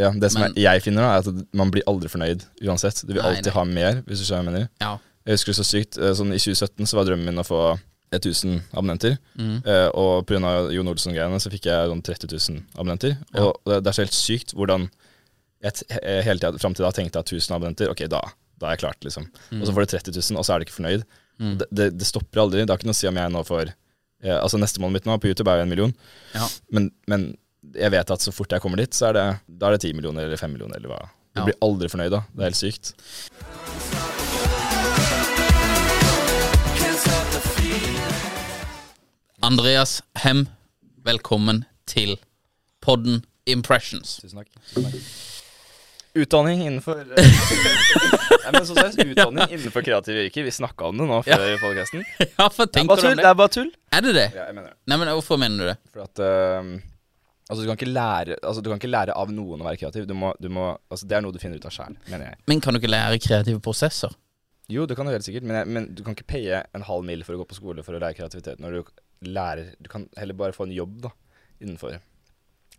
Ja, det som Men- er, jeg finner, da, er at man blir aldri fornøyd uansett. Du vil Nei, alltid nei. ha mer, hvis du skjønner hva jeg mener. Ja. Jeg husker det så sykt. eh, Sånn I 2017 så var drømmen min å få 1000 abonnenter. Mm. Eh, og pga. Jon Olsen-greiene så fikk jeg sånn 30 000 abonnenter. Og det, det er så helt sykt hvordan jeg eh, hele tida fram til da tenkte jeg 1000 abonnenter, ok, da, da er jeg klart, liksom. Mm. Og så får du 30 000, og så er du ikke fornøyd. Det, det, det stopper aldri. Det har ikke noe å si om jeg nå får eh, Altså Nestemålet mitt nå på YouTube er jo en million. Ja. Men, men jeg vet at så fort jeg kommer dit, så er det, da er det 10 millioner eller 5 millioner eller hva. Du Ja. blir aldri fornøyd da. Det er helt sykt. Andreas Hem, velkommen til podden Impressions. Tusen takk. Utdanning innenfor eh, Nei, men så seriøst, Utdanning innenfor kreative yrker. Vi snakka om det nå før ja. podcasten. Ja, for Det er bare tull. Er bare tull. Er det det? Ja, jeg mener det. Nei, men hvorfor mener du det? For at eh, Altså, du kan ikke lære Altså, du kan ikke lære av noen å være kreativ. Du må, du må Altså, det er noe du finner ut av sjæl, mener jeg. Men kan du ikke lære kreative prosesser? Jo, det kan du helt sikkert, men, jeg, men du kan ikke paye en halv mil for å gå på skole for å lære kreativitet. Når du lærer Du kan heller bare få en jobb, da, innenfor.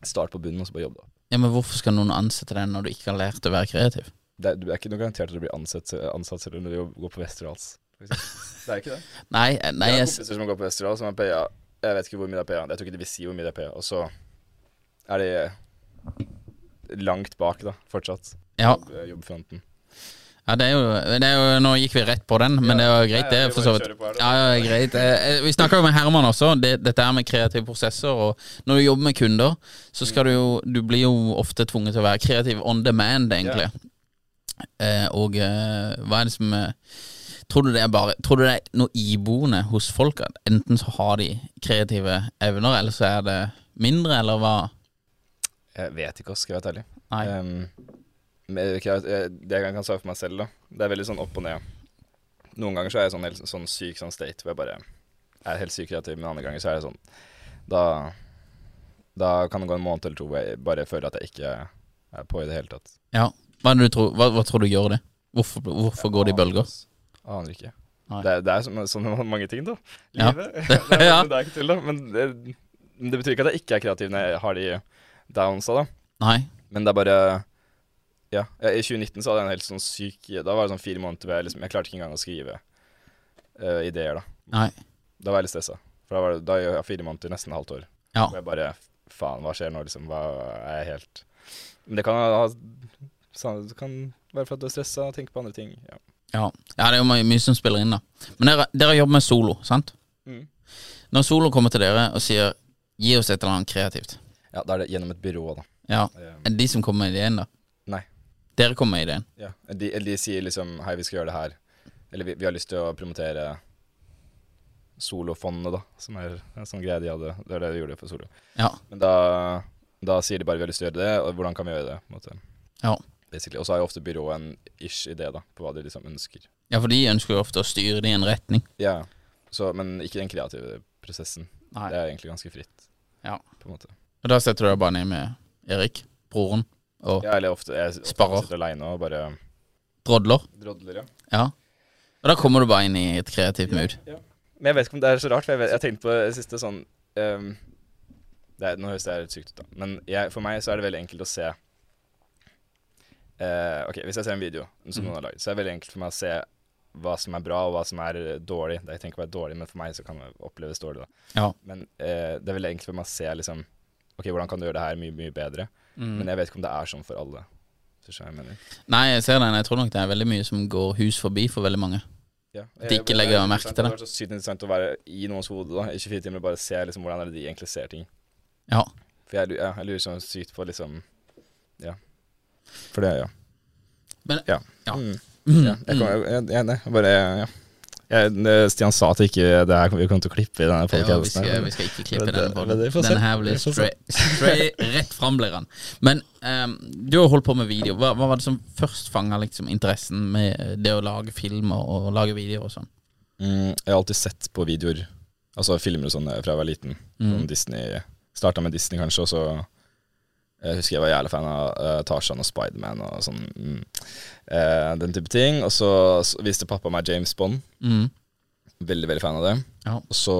Start på bunnen, og så bare jobb, da. Ja, men Hvorfor skal noen ansette deg når du ikke har lært å være kreativ? Det du er ikke noe garantert at du blir ansatt, ansatt selv om du går på Westerdals. Det er ikke det. Nei, eh, nei jeg har kompiser som går på Westerdals, som er paya Jeg vet ikke hvor mye det er paya. Jeg tror ikke de vil si hvor mye det er paya. Og så er de langt bak, da, fortsatt. ja, Jobb, jobbfronten. ja det, er jo, det er jo Nå gikk vi rett på den, men det var greit, det. Ja, ja, for så vidt. Ja, ja, greit. Eh, Vi snakka jo med Herman også, det, dette her med kreative prosesser. Og når du jobber med kunder, så skal du jo Du blir jo ofte tvunget til å være kreativ on demand, egentlig. Eh, og eh, hva er det som eh, Tror du det er bare Tror du det er noe iboende hos folk? At enten så har de kreative evner, eller så er det mindre, eller hva? Jeg vet ikke, skal jeg være ærlig. Nei. Um, det jeg kan svare for meg selv, da. Det er veldig sånn opp og ned. Noen ganger så er jeg sånn, helt, sånn syk sånn state hvor jeg bare er helt syk kreativ, men andre ganger så er det sånn Da Da kan det gå en måned eller to hvor jeg bare føler at jeg ikke er på i det hele tatt. Ja. Hva, tror, hva, hva tror du gjør det? Hvorfor, hvorfor går det i bølger? Aner ikke. Det, det er sånn med mange ting, da. Ja. Livet. det, er, det er ikke tull, da. Men det, det betyr ikke at jeg ikke er kreativ når jeg har de downsa, da. Nei. Men det er bare Ja. I 2019 så hadde jeg en helt sånn syk Da var det sånn fire måneder hvor jeg liksom Jeg klarte ikke engang å skrive uh, ideer, da. Nei. Da var jeg litt stressa. For da var det da gjør jeg fire måneder, nesten halvt år. Ja. Og jeg bare Faen, hva skjer nå, liksom? Hva er jeg helt Men det kan ha Det kan være for at du er stressa og tenker på andre ting. Ja. Ja. ja, det er jo mye, mye som spiller inn, da. Men dere, dere jobber med solo, sant? Mm. Når solo kommer til dere og sier 'gi oss et eller annet kreativt', ja, da er det gjennom et byrå, da. ja, Eh, er det de som kommer med ideen, da? Nei. Dere kommer med ideen? Ja. De, de sier liksom Hei, vi skal gjøre det her. Eller vi, vi har lyst til å promotere Solofondet, da. Som er en sånn greie de hadde. Det er det de gjorde for Solo. Ja. Men da, da sier de bare vi har lyst til å gjøre det, og hvordan kan vi gjøre det? på en måte. Ja. Og så har jo ofte byrået en ish idé da, på hva de liksom ønsker. ja, for de ønsker jo ofte å styre det i en retning. Ja, så, Men ikke den kreative prosessen. Nei. Det er egentlig ganske fritt. Ja. på en måte. Og da setter du deg bare ned med Erik, broren, og Ja, eller ofte jeg ofte Sparer. sitter aleine og bare Drodler. Drodler, ja. Ja. Og da kommer du bare inn i et kreativt mood. Men jeg vet ikke om det er så rart, for jeg, vet, jeg tenkte på det siste sånn ehm, det er, Nå høres det litt sykt ut, da. Men jeg, for meg så er det veldig enkelt å se eh, Ok, hvis jeg ser en video som Mhm. noen har lagd, så er det veldig enkelt for meg å se hva som er bra, og hva som er eh, dårlig. Det jeg tenker på er dårlig, men for meg så kan det oppleves dårlig, da. Ja. Men eh, det er veldig enkelt for meg å se liksom Ok, hvordan kan du gjøre det her mye, mye bedre? Mm. Men jeg vet ikke om det er sånn for alle. Jeg. Nei, jeg ser den. Jeg tror nok det er veldig mye som går hus forbi for veldig mange. Ja. De ikke legger er merke til. Det det. er så sykt interessant å være i noens hode da, i 24 timer og bare se liksom, hvordan er det de egentlig ser ting. Ja. For jeg, ja, jeg lurer sånn sykt på liksom Ja. For det, ja. Men Ja. ja. Mm. Mm, ja jeg, kan, jeg, jeg, jeg bare Ja. Jeg, Stian sa at ikke det her vi kommer til å klippe i denne Ja, vi, vi skal ikke klippe Men denne det. Denne her blir straight, rett fram blir den. Men um, du har holdt på med video. Hva, hva var det som først fanga liksom, interessen med det å lage film og, og lage videoer og sånn? Mm, jeg har alltid sett på videoer, altså filmer og sånn fra jeg var liten. Mm. Sånn Disney Starta med Disney, kanskje, og så Jeg husker jeg var jævlig fan av uh, Tarzan og Spiderman og sånn. Mm, eh, den type ting. Og så, så viste pappa meg James Bond. Mm. Veldig, veldig fan av det. Ja. Og så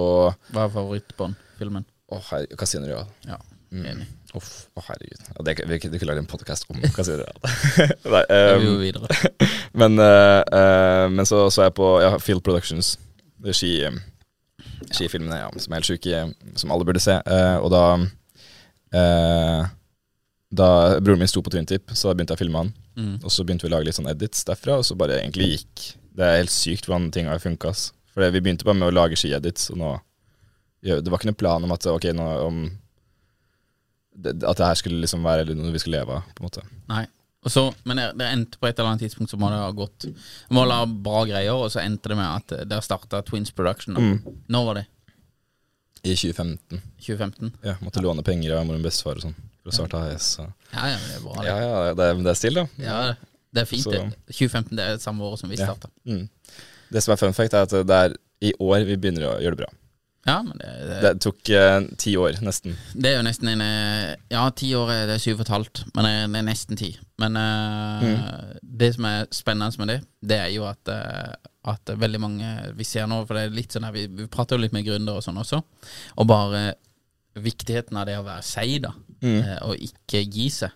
Hva er favorittbånd-filmen? Å, herre, Casino Royal. Ja, Mm. enig. Uff, å herregud. Ja, det, vi, vi kunne lagd en podkast om Casino Royal. Nei, um, vi videre. Men, uh, uh, men så så jeg på ja, Field Productions, det er ski, eh, skifilmene ja, som er helt sjuke, som alle burde se. Uh, og da Da broren min sto på Twintip, så da begynte jeg å filme han. Mm. Og så begynte vi å lage litt sånn edits derfra, og så bare egentlig gikk Det er helt sykt hvordan ting har funka. For vi begynte bare med å lage skiedits, og nå Det var ikke noen plan om at ok, nå om det, At det her skulle liksom være noe vi skulle leve av, på en måte. Nei. Og så, men det, det endte på et eller annet tidspunkt så må det ha gått Det må la bra greier, og så endte det med at det har starta Twins Production. Mm. Når var det? I 2015. 2015? Ja, måtte låne penger av mor og bestefar og sånn starte AS. Så. Ja, ja, det er bra. Ja, Det. ja, det er, det er still, da. Ja, det er fint. Så- det 2015 det er samme året som vi Ja. starta. Mm. Det som er fun fact, er at det er i år vi begynner å gjøre det bra. Ja, men det, det, Det tok eh, ti år, nesten. det er jo nesten en eh, Ja, ti år er det syv og et halvt, men det er, det er nesten ti. Men eh, Mm. det som er spennende med det, det er jo at, eh, at veldig mange vi ser nå For det er litt sånn her, vi, vi prater jo litt med gründere og sånn også, og bare viktigheten av det å være seig, da, Mm. eh, og ikke gi seg.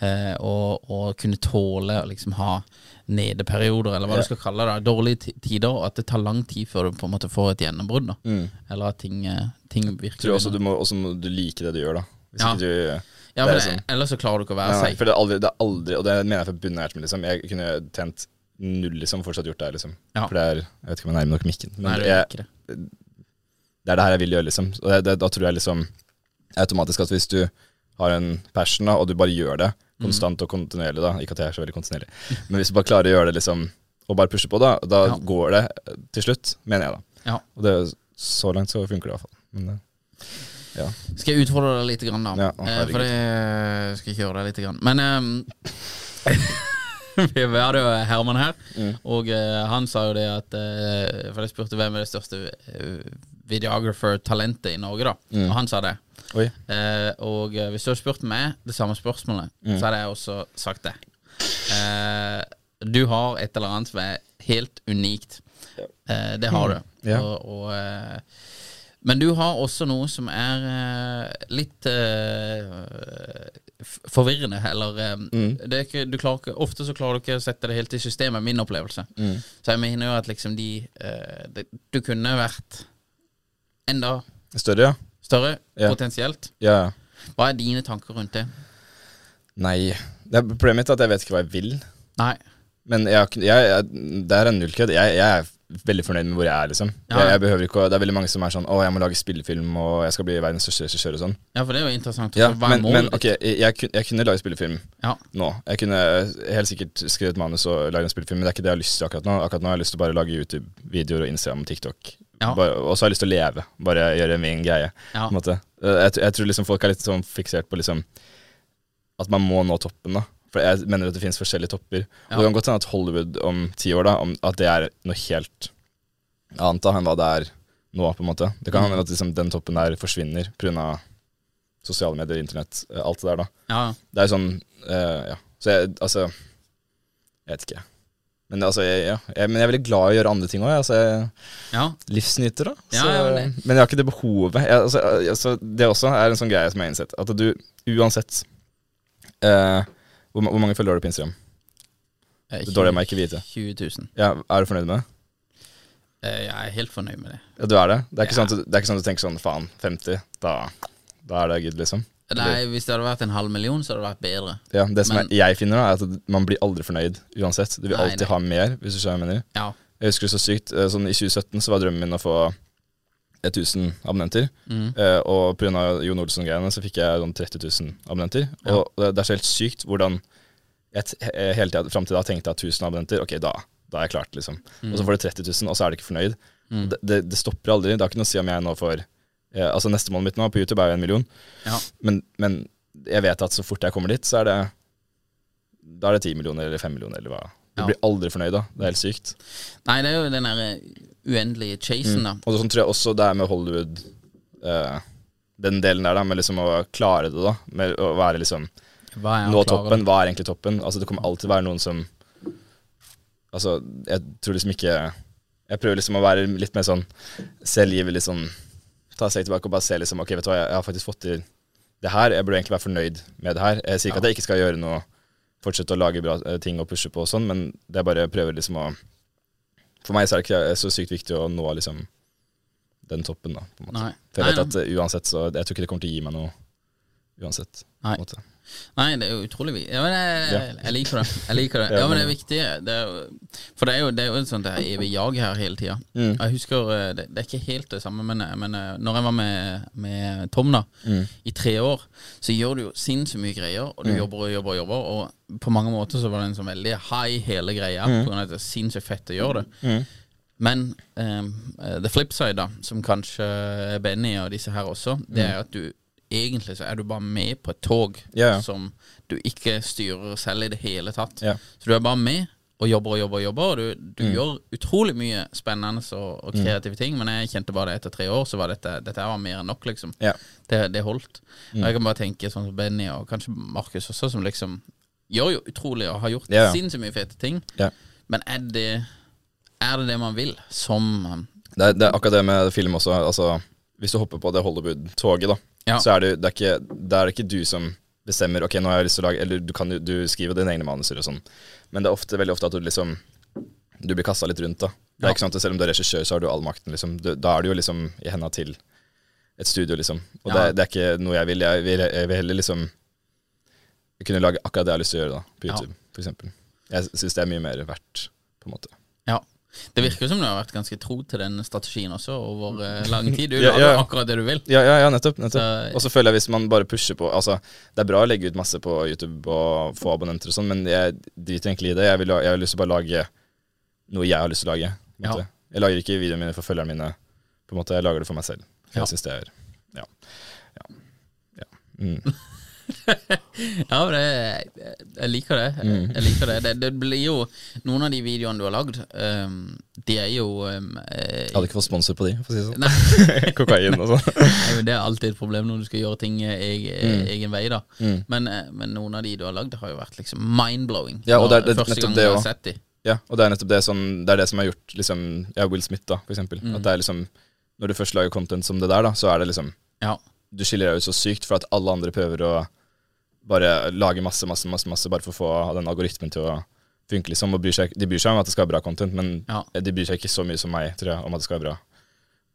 Eh, og, og kunne tåle å liksom ha nedeperioder, eller hva Ja. du skal kalle det. Dårlige tider, og at det tar lang tid før du på en måte får et gjennombrudd. Mm. Eller at ting, eh, ting virker Tror jeg også du må, også må du like det du gjør, da. Hvis Ja. ikke du Ja, det er det, sånn. ellers så klarer du ikke å være nei, seig. For det er aldri, det er aldri Og det mener jeg fra bunnen av hjertet liksom. Jeg kunne tjent null, liksom, fortsatt gjort det her, liksom. Ja. For det er Jeg vet ikke om jeg nærmer nok mikken, men Nei, du jeg, det. det er det her jeg vil gjøre, liksom. Og det, det, da tror jeg liksom automatisk at hvis du har en passion, da, og du bare gjør det konstant og kontinuerlig, da Ikke at jeg er så veldig kontinuerlig, men hvis du bare klarer å gjøre det, liksom, og bare pushe på, da, da Ja. går det til slutt, mener jeg, da. Ja. Og det, så langt så funker det i hvert fall. Men det, ja. Skal jeg utfordre deg litt, grann, da? Ja, å, Eh, for det skal jeg kjøre deg litt. Grann. Men um, vi hadde jo Herman her, Mm. og uh, han sa jo det at uh, For jeg spurte hvem er det største videographer-talentet i Norge, da. Mm. Og han sa det. Oi. Eh, og eh, hvis du hadde spurt meg det samme spørsmålet, Mm. så hadde jeg også sagt det. Eh, du har et eller annet som er helt unikt. Eh, det har du. Ja. Og, og, eh, men du har også noe som er eh, litt forvirrende, eller Mm. det er ikke, du klarer ikke, Ofte så klarer du ikke å sette det helt i systemet, min opplevelse. Mm. Så jeg mener jo at liksom de det, Du kunne vært enda Større, ja? Større, Ja. potensielt. Ja. Hva er dine tanker rundt det? Nei. Det er, problemet mitt er at jeg vet ikke hva jeg vil. Nei. Men jeg, jeg, jeg, det er en nullkødd. Jeg, jeg er veldig fornøyd med hvor jeg er, liksom. Ja. Jeg, behøver ikke å, Det er veldig mange som er sånn 'Å, jeg må lage spillefilm, og jeg skal bli verdens største regissør', og sånn. Ja, for det er jo interessant. Ja, men, men ok, jeg, kunne lage spillefilm Ja. nå. Jeg kunne helt sikkert skrevet manus og lagd en spillefilm, men det er ikke det jeg har lyst til akkurat nå. Akkurat nå har jeg lyst til å bare lage YouTube-videoer og Instagram og TikTok. Ja. Og så har jeg lyst til å leve. Bare gjøre min greie. Ja. Eh, Jeg, jeg tror liksom folk er litt sånn fiksert på liksom at man må nå toppen. da For jeg mener at det finnes forskjellige topper. Ja. Og Det kan godt hende at Hollywood om ti år da om, At det er noe helt annet da enn hva det er nå. på en måte Det kan Mm. hende at liksom, den toppen der forsvinner pga. sosiale medier, internett, eh, alt det der. da Ja, Det er jo sånn uh, Ja. Så jeg, altså Jeg vet ikke. Men altså, jeg, ja. jeg, men jeg er veldig glad i å gjøre andre ting òg. Altså, Ja. livsnyter, da. Så, ja, men, men jeg har ikke det behovet. Jeg, altså, altså, det også er en sånn greie som jeg har innsett. At du uansett eh, hvor, hvor mange følgere har du på Instagram? Eh, Det er dårlig av meg ikke vite. 20 000. Ja, Er du fornøyd med det? Eh, Jeg er helt fornøyd med det. Ja, du er det? Det er ikke, sånn, at, det er ikke sånn at du tenker sånn faen, 50, da, da er det good, liksom? Nei, Hvis det hadde vært en halv million, så hadde det vært bedre. Ja, Det som Men- jeg finner, da, er at man blir aldri fornøyd uansett. Du vil Nei, alltid nei. ha mer, hvis du skjønner hva jeg mener. Ja. Jeg husker det så sykt. eh, Sånn I 2017 så var drømmen min å få 1000 abonnenter. Mm. Eh, og pga. Jon Olsen-greiene så fikk jeg sånn 30 000 abonnenter. Og det, det er så helt sykt hvordan jeg hele tida fram til da tenkte jeg at 1000 abonnenter, ok, da, da er jeg klart, liksom. Mm. Og så får du 30 000, og så er du ikke fornøyd. Mm. Det, det, det stopper aldri. Det har ikke noe å si om jeg nå får eh, Altså Neste målet mitt nå på YouTube er jo en million, Ja. men, men jeg vet at så fort jeg kommer dit, så er det Da er det ti millioner eller fem millioner eller hva. Du Ja. blir aldri fornøyd da. Det er helt sykt. Nei, det er jo den der uendelige chasen, da. Og sånn tror jeg også det er med Hollywood eh, Den delen der, da, med liksom å klare det, da. Med å være liksom Nå toppen. Hva er egentlig toppen? Altså Det kommer alltid være noen som Altså, jeg tror liksom ikke Jeg prøver liksom å være litt mer sånn selvgivelig, sånn Ta seg tilbake og bare se liksom Ok, vet du hva, jeg har faktisk fått til det her. Jeg burde egentlig være fornøyd med det her. Jeg sier ikke at jeg ikke skal gjøre noe Fortsette å lage bra eh, ting og pushe på og sånn, men det er bare jeg prøver liksom å For meg så er det ikke så sykt viktig å nå liksom den toppen, da. På en måte. Nei. For jeg vet at eh, uansett så Jeg tror ikke det kommer til å gi meg noe uansett. på Nei. en måte. Nei, det er jo utrolig viktig. Ja, men jeg, jeg liker det. Jeg liker det. Ja, men det er men- viktig. Det er for det er jo, det er jo et sånt evig jag her hele tida. Mm. Jeg husker eh, det, det er ikke helt det samme, men, men eh, når jeg var med, med Tom da Mm. i tre år, så gjør du jo sinnssykt mye greier, og du Mm. jobber og jobber og jobber. Og på mange måter så var det en sånn veldig high hele greia, Mm. av at det er sinnssykt fett å gjøre det. Men ehm, eh, the flip side, da, som kanskje Benny og disse her også, det er at du egentlig så er du bare med på et tog Mm. Ja. som du ikke styrer selv i det hele tatt. Ja. Så du er bare med og jobber og jobber og jobber, og du, du Mm. gjør utrolig mye spennende og, og kreative ting, men jeg kjente bare det etter tre år, så var dette Dette var mer enn nok, liksom. Ja. Det, det holdt. Mm. Og jeg kan bare tenke sånn som Benny og kanskje Markus også, som liksom gjør jo utrolig og har gjort ja. sinnssykt mye fete ting. Men er det er det det man vil som Det er, det er akkurat det med film også. Altså, hvis du hopper på det Hollywood-toget, da, Ja. så er det, det, er ikke, det er ikke du som bestemmer Ok, nå har jeg lyst til å lage Eller du, kan, du skriver dine egne manuser og sånn, men det er ofte, veldig ofte at du liksom Du blir kasta litt rundt, da. Det er Ja. ikke sånn at Selv om du er regissør, så har du all makten, liksom. Du, da er du jo liksom i henda til et studio, liksom. Og det, Ja. det er ikke noe jeg vil. Jeg vil, jeg vil heller liksom kunne lage akkurat det jeg har lyst til å gjøre, da, på YouTube, for eksempel. Jeg syns det er mye mer verdt, på en måte. Ja. Det virker jo som du har vært ganske tro til den strategien også over eh, lang tid. Du Ja, lager akkurat det du vil. Ja, ja, ja nettopp. nettopp. Så- og så føler jeg hvis man bare pusher på Altså, Det er bra å legge ut masse på YouTube og få abonnenter og sånn, men jeg driter egentlig i det. Jeg vil, jeg har lyst til å bare lage noe jeg har lyst til å lage. Ja. Jeg lager ikke videoene mine for følgerne mine. På en måte, Jeg lager det for meg selv. Ja. Jeg synes det er Ja. ja. ja. Mm. Ja, men det, jeg liker det. Mm. Jeg liker det. det. Det blir jo Noen av de videoene du har lagd, um, de er jo um, eh, Jeg hadde ikke fått sponsor på de, for å si det sånn. Kokain og sånn. Det er alltid et problem når du skal gjøre ting eh, eg, Mm. egen vei. da Mm. men, eh, men noen av de du har lagd, har jo vært liksom mind-blowing. Ja, og det er- det Første gang det jeg har sett de. Ja, og det er nettopp det sånn, Det er det som har gjort liksom Ja, Will Smith, da, for eksempel. Mm. At det er liksom Når du først lager content som det der, da, så er det liksom Ja. Du skiller deg ut så sykt for at alle andre prøver å bare lager masse, masse, masse, masse bare for å få den algoritmen til å funke, liksom. Og bryr seg, de bryr seg om at det skal være bra content, men Ja. de bryr seg ikke så mye som meg, tror jeg, om at det skal være bra.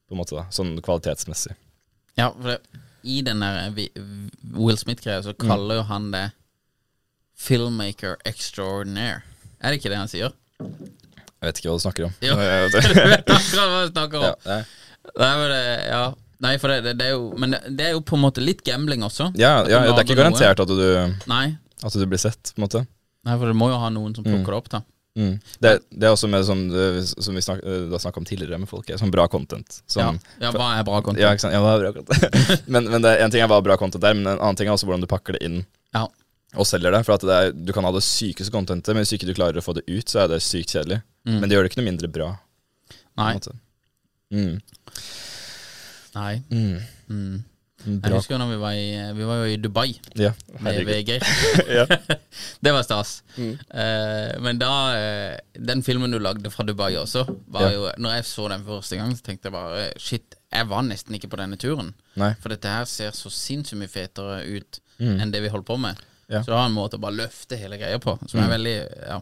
På en måte da, Sånn kvalitetsmessig. Ja, for det, I den der Will Smith-greia så kaller jo han det filmmaker extraordinaire. Er det ikke det han sier? Jeg vet ikke hva du snakker om. Jo. Du vet akkurat hva du snakker om. ja, nei. Nei, men det, ja. Nei, for det, det, er jo Men det, er jo på en måte litt gambling også. ja, ja, det er ikke garantert at du, Nei. at du blir sett, på en måte. Nei, for det må jo ha noen som plukker mm. opp, da. Mm. Det, det er også med sånn eh, Som vi snak, eh, snakka om tidligere med folk, er sånn bra content. Som, ja. ja, hva er bra content? Ja, ikke sant? Ja, hva er bra content? men men det, en ting er hva er bra content der, men en annen ting er også hvordan du pakker det inn Ja. og selger det. For at det er, du kan ha det sykeste contentet, men hvis ikke du klarer å få det ut, så er det sykt kjedelig. Mm. Men det gjør det ikke noe mindre bra. Nei. Mm. Nei. Mm. Mm. Jeg bra. husker når vi var i, vi var jo i Dubai Ja, med Vegard. VG. Det var stas. Mm. Uh, men da uh, Den filmen du lagde fra Dubai også, var Ja. jo Når jeg så den første gang, så tenkte jeg bare Shit, jeg var nesten ikke på denne turen. Nei. For dette her ser så sinnssykt mye fetere ut Mm. enn det vi holdt på med. Ja. Mm. Så det var en måte å bare løfte hele greia på, som er veldig Ja.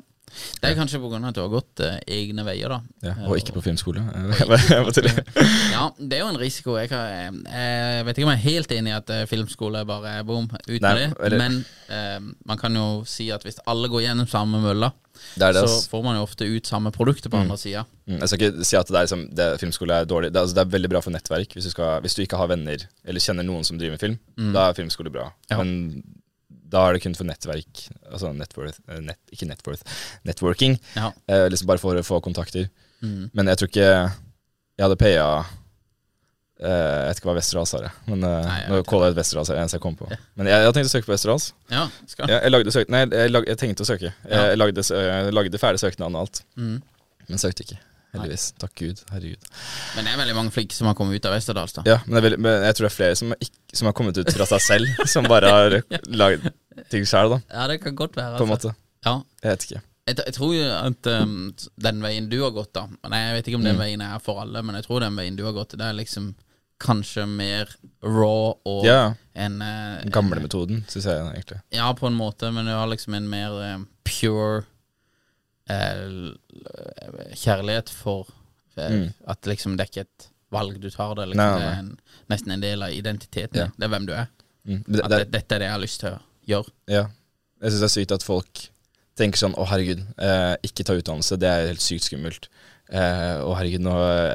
Det er kanskje av at du har gått eh, egne veier, da. Ja, Eh, og ikke på filmskole. Ja, det er jo en risiko. Jeg, har, jeg vet ikke om jeg er helt enig i at eh, filmskole bare er bom uten Nei, det, eller- men eh, man kan jo si at hvis alle går gjennom samme mølla, så får man jo ofte ut samme produktet på andre sida. Mm, Jeg skal ikke si at det er, liksom, det, filmskole er dårlig. Det, altså, det er veldig bra for nettverk. Hvis du, skal, hvis du ikke har venner eller kjenner noen som driver med film, da er filmskole bra. Ja. Men da er det kun for nettverk. Altså networth, eh, net, ikke networth, networking. Ja. Eh, liksom bare for å få kontakter. Mm. Men jeg tror ikke jeg hadde paya eh, Jeg vet ikke hva Westerdals jeg. Men uh, Nei, nå caller jeg ut Westerdals, er eneste jeg kom på. Men jeg, jeg tenkt å søke på Westerdals. ja, skal Jeg, jeg, lagde søk, nei, jeg, lag, jeg tenkte å søke. Jeg, Ja. jeg lagde, jeg lagde ferdig søknaden og alt. mm. Men søkte ikke. Heldigvis. Takk Gud. Herregud. Men det er veldig mange flinke som har kommet ut av Westerdals, da. Ja, men, er veldig, men jeg tror det er flere som, ikke, som har kommet ut fra seg selv, som bare har lagd ting sjøl, da. Ja, det kan godt være. På en altså. måte. Ja. Jeg vet ikke. Jeg, jeg tror jo at um, den veien du har gått, da Nei, Jeg vet ikke om den Mm. veien er for alle, men jeg tror den veien du har gått, det er liksom kanskje mer raw og Ja. en uh, Den gamle metoden, syns jeg egentlig. Ja, på en måte, men du har liksom en mer eh, pure uh, kjærlighet for uh, Mm. At liksom det er ikke et valg du tar, det liksom, Nei, nei, det er en, nesten en del av identiteten. Ja. Det er hvem du er. Mm. Det, At det, det, dette er det jeg har lyst til å gjøre. ja. Jeg syns det er sykt at folk tenker sånn Å, herregud, eh, ikke ta utdannelse. Det er helt sykt skummelt. Eh, å, herregud, nå,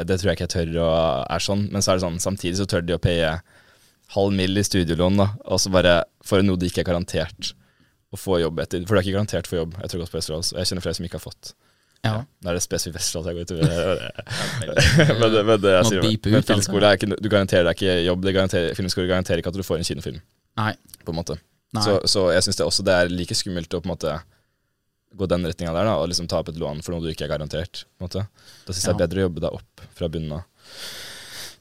det tror jeg ikke jeg tør, å er sånn. Men så er det sånn, samtidig så tør de å paye halv mill. i studielån, da. Og så bare for noe de ikke er garantert å få jobb etter. For du er ikke garantert for jobb etter å ha gått på Westerdals. Jeg kjenner flere som ikke har fått. Ja. Nå er det spesifikt Vestlandet jeg går utover. men, det- men det jeg sier Men ut, altså. filmskole er ikke, du garanterer deg ikke jobb. Det garanterer, filmskole garanterer ikke at du får en kinofilm, Nei. på en måte. Så, så jeg syns det også det er like skummelt å på en måte gå den retninga der, da, og liksom ta opp et lån for noe du ikke er garantert. på en måte. Da syns jeg det er bedre å jobbe deg opp fra bunnen av.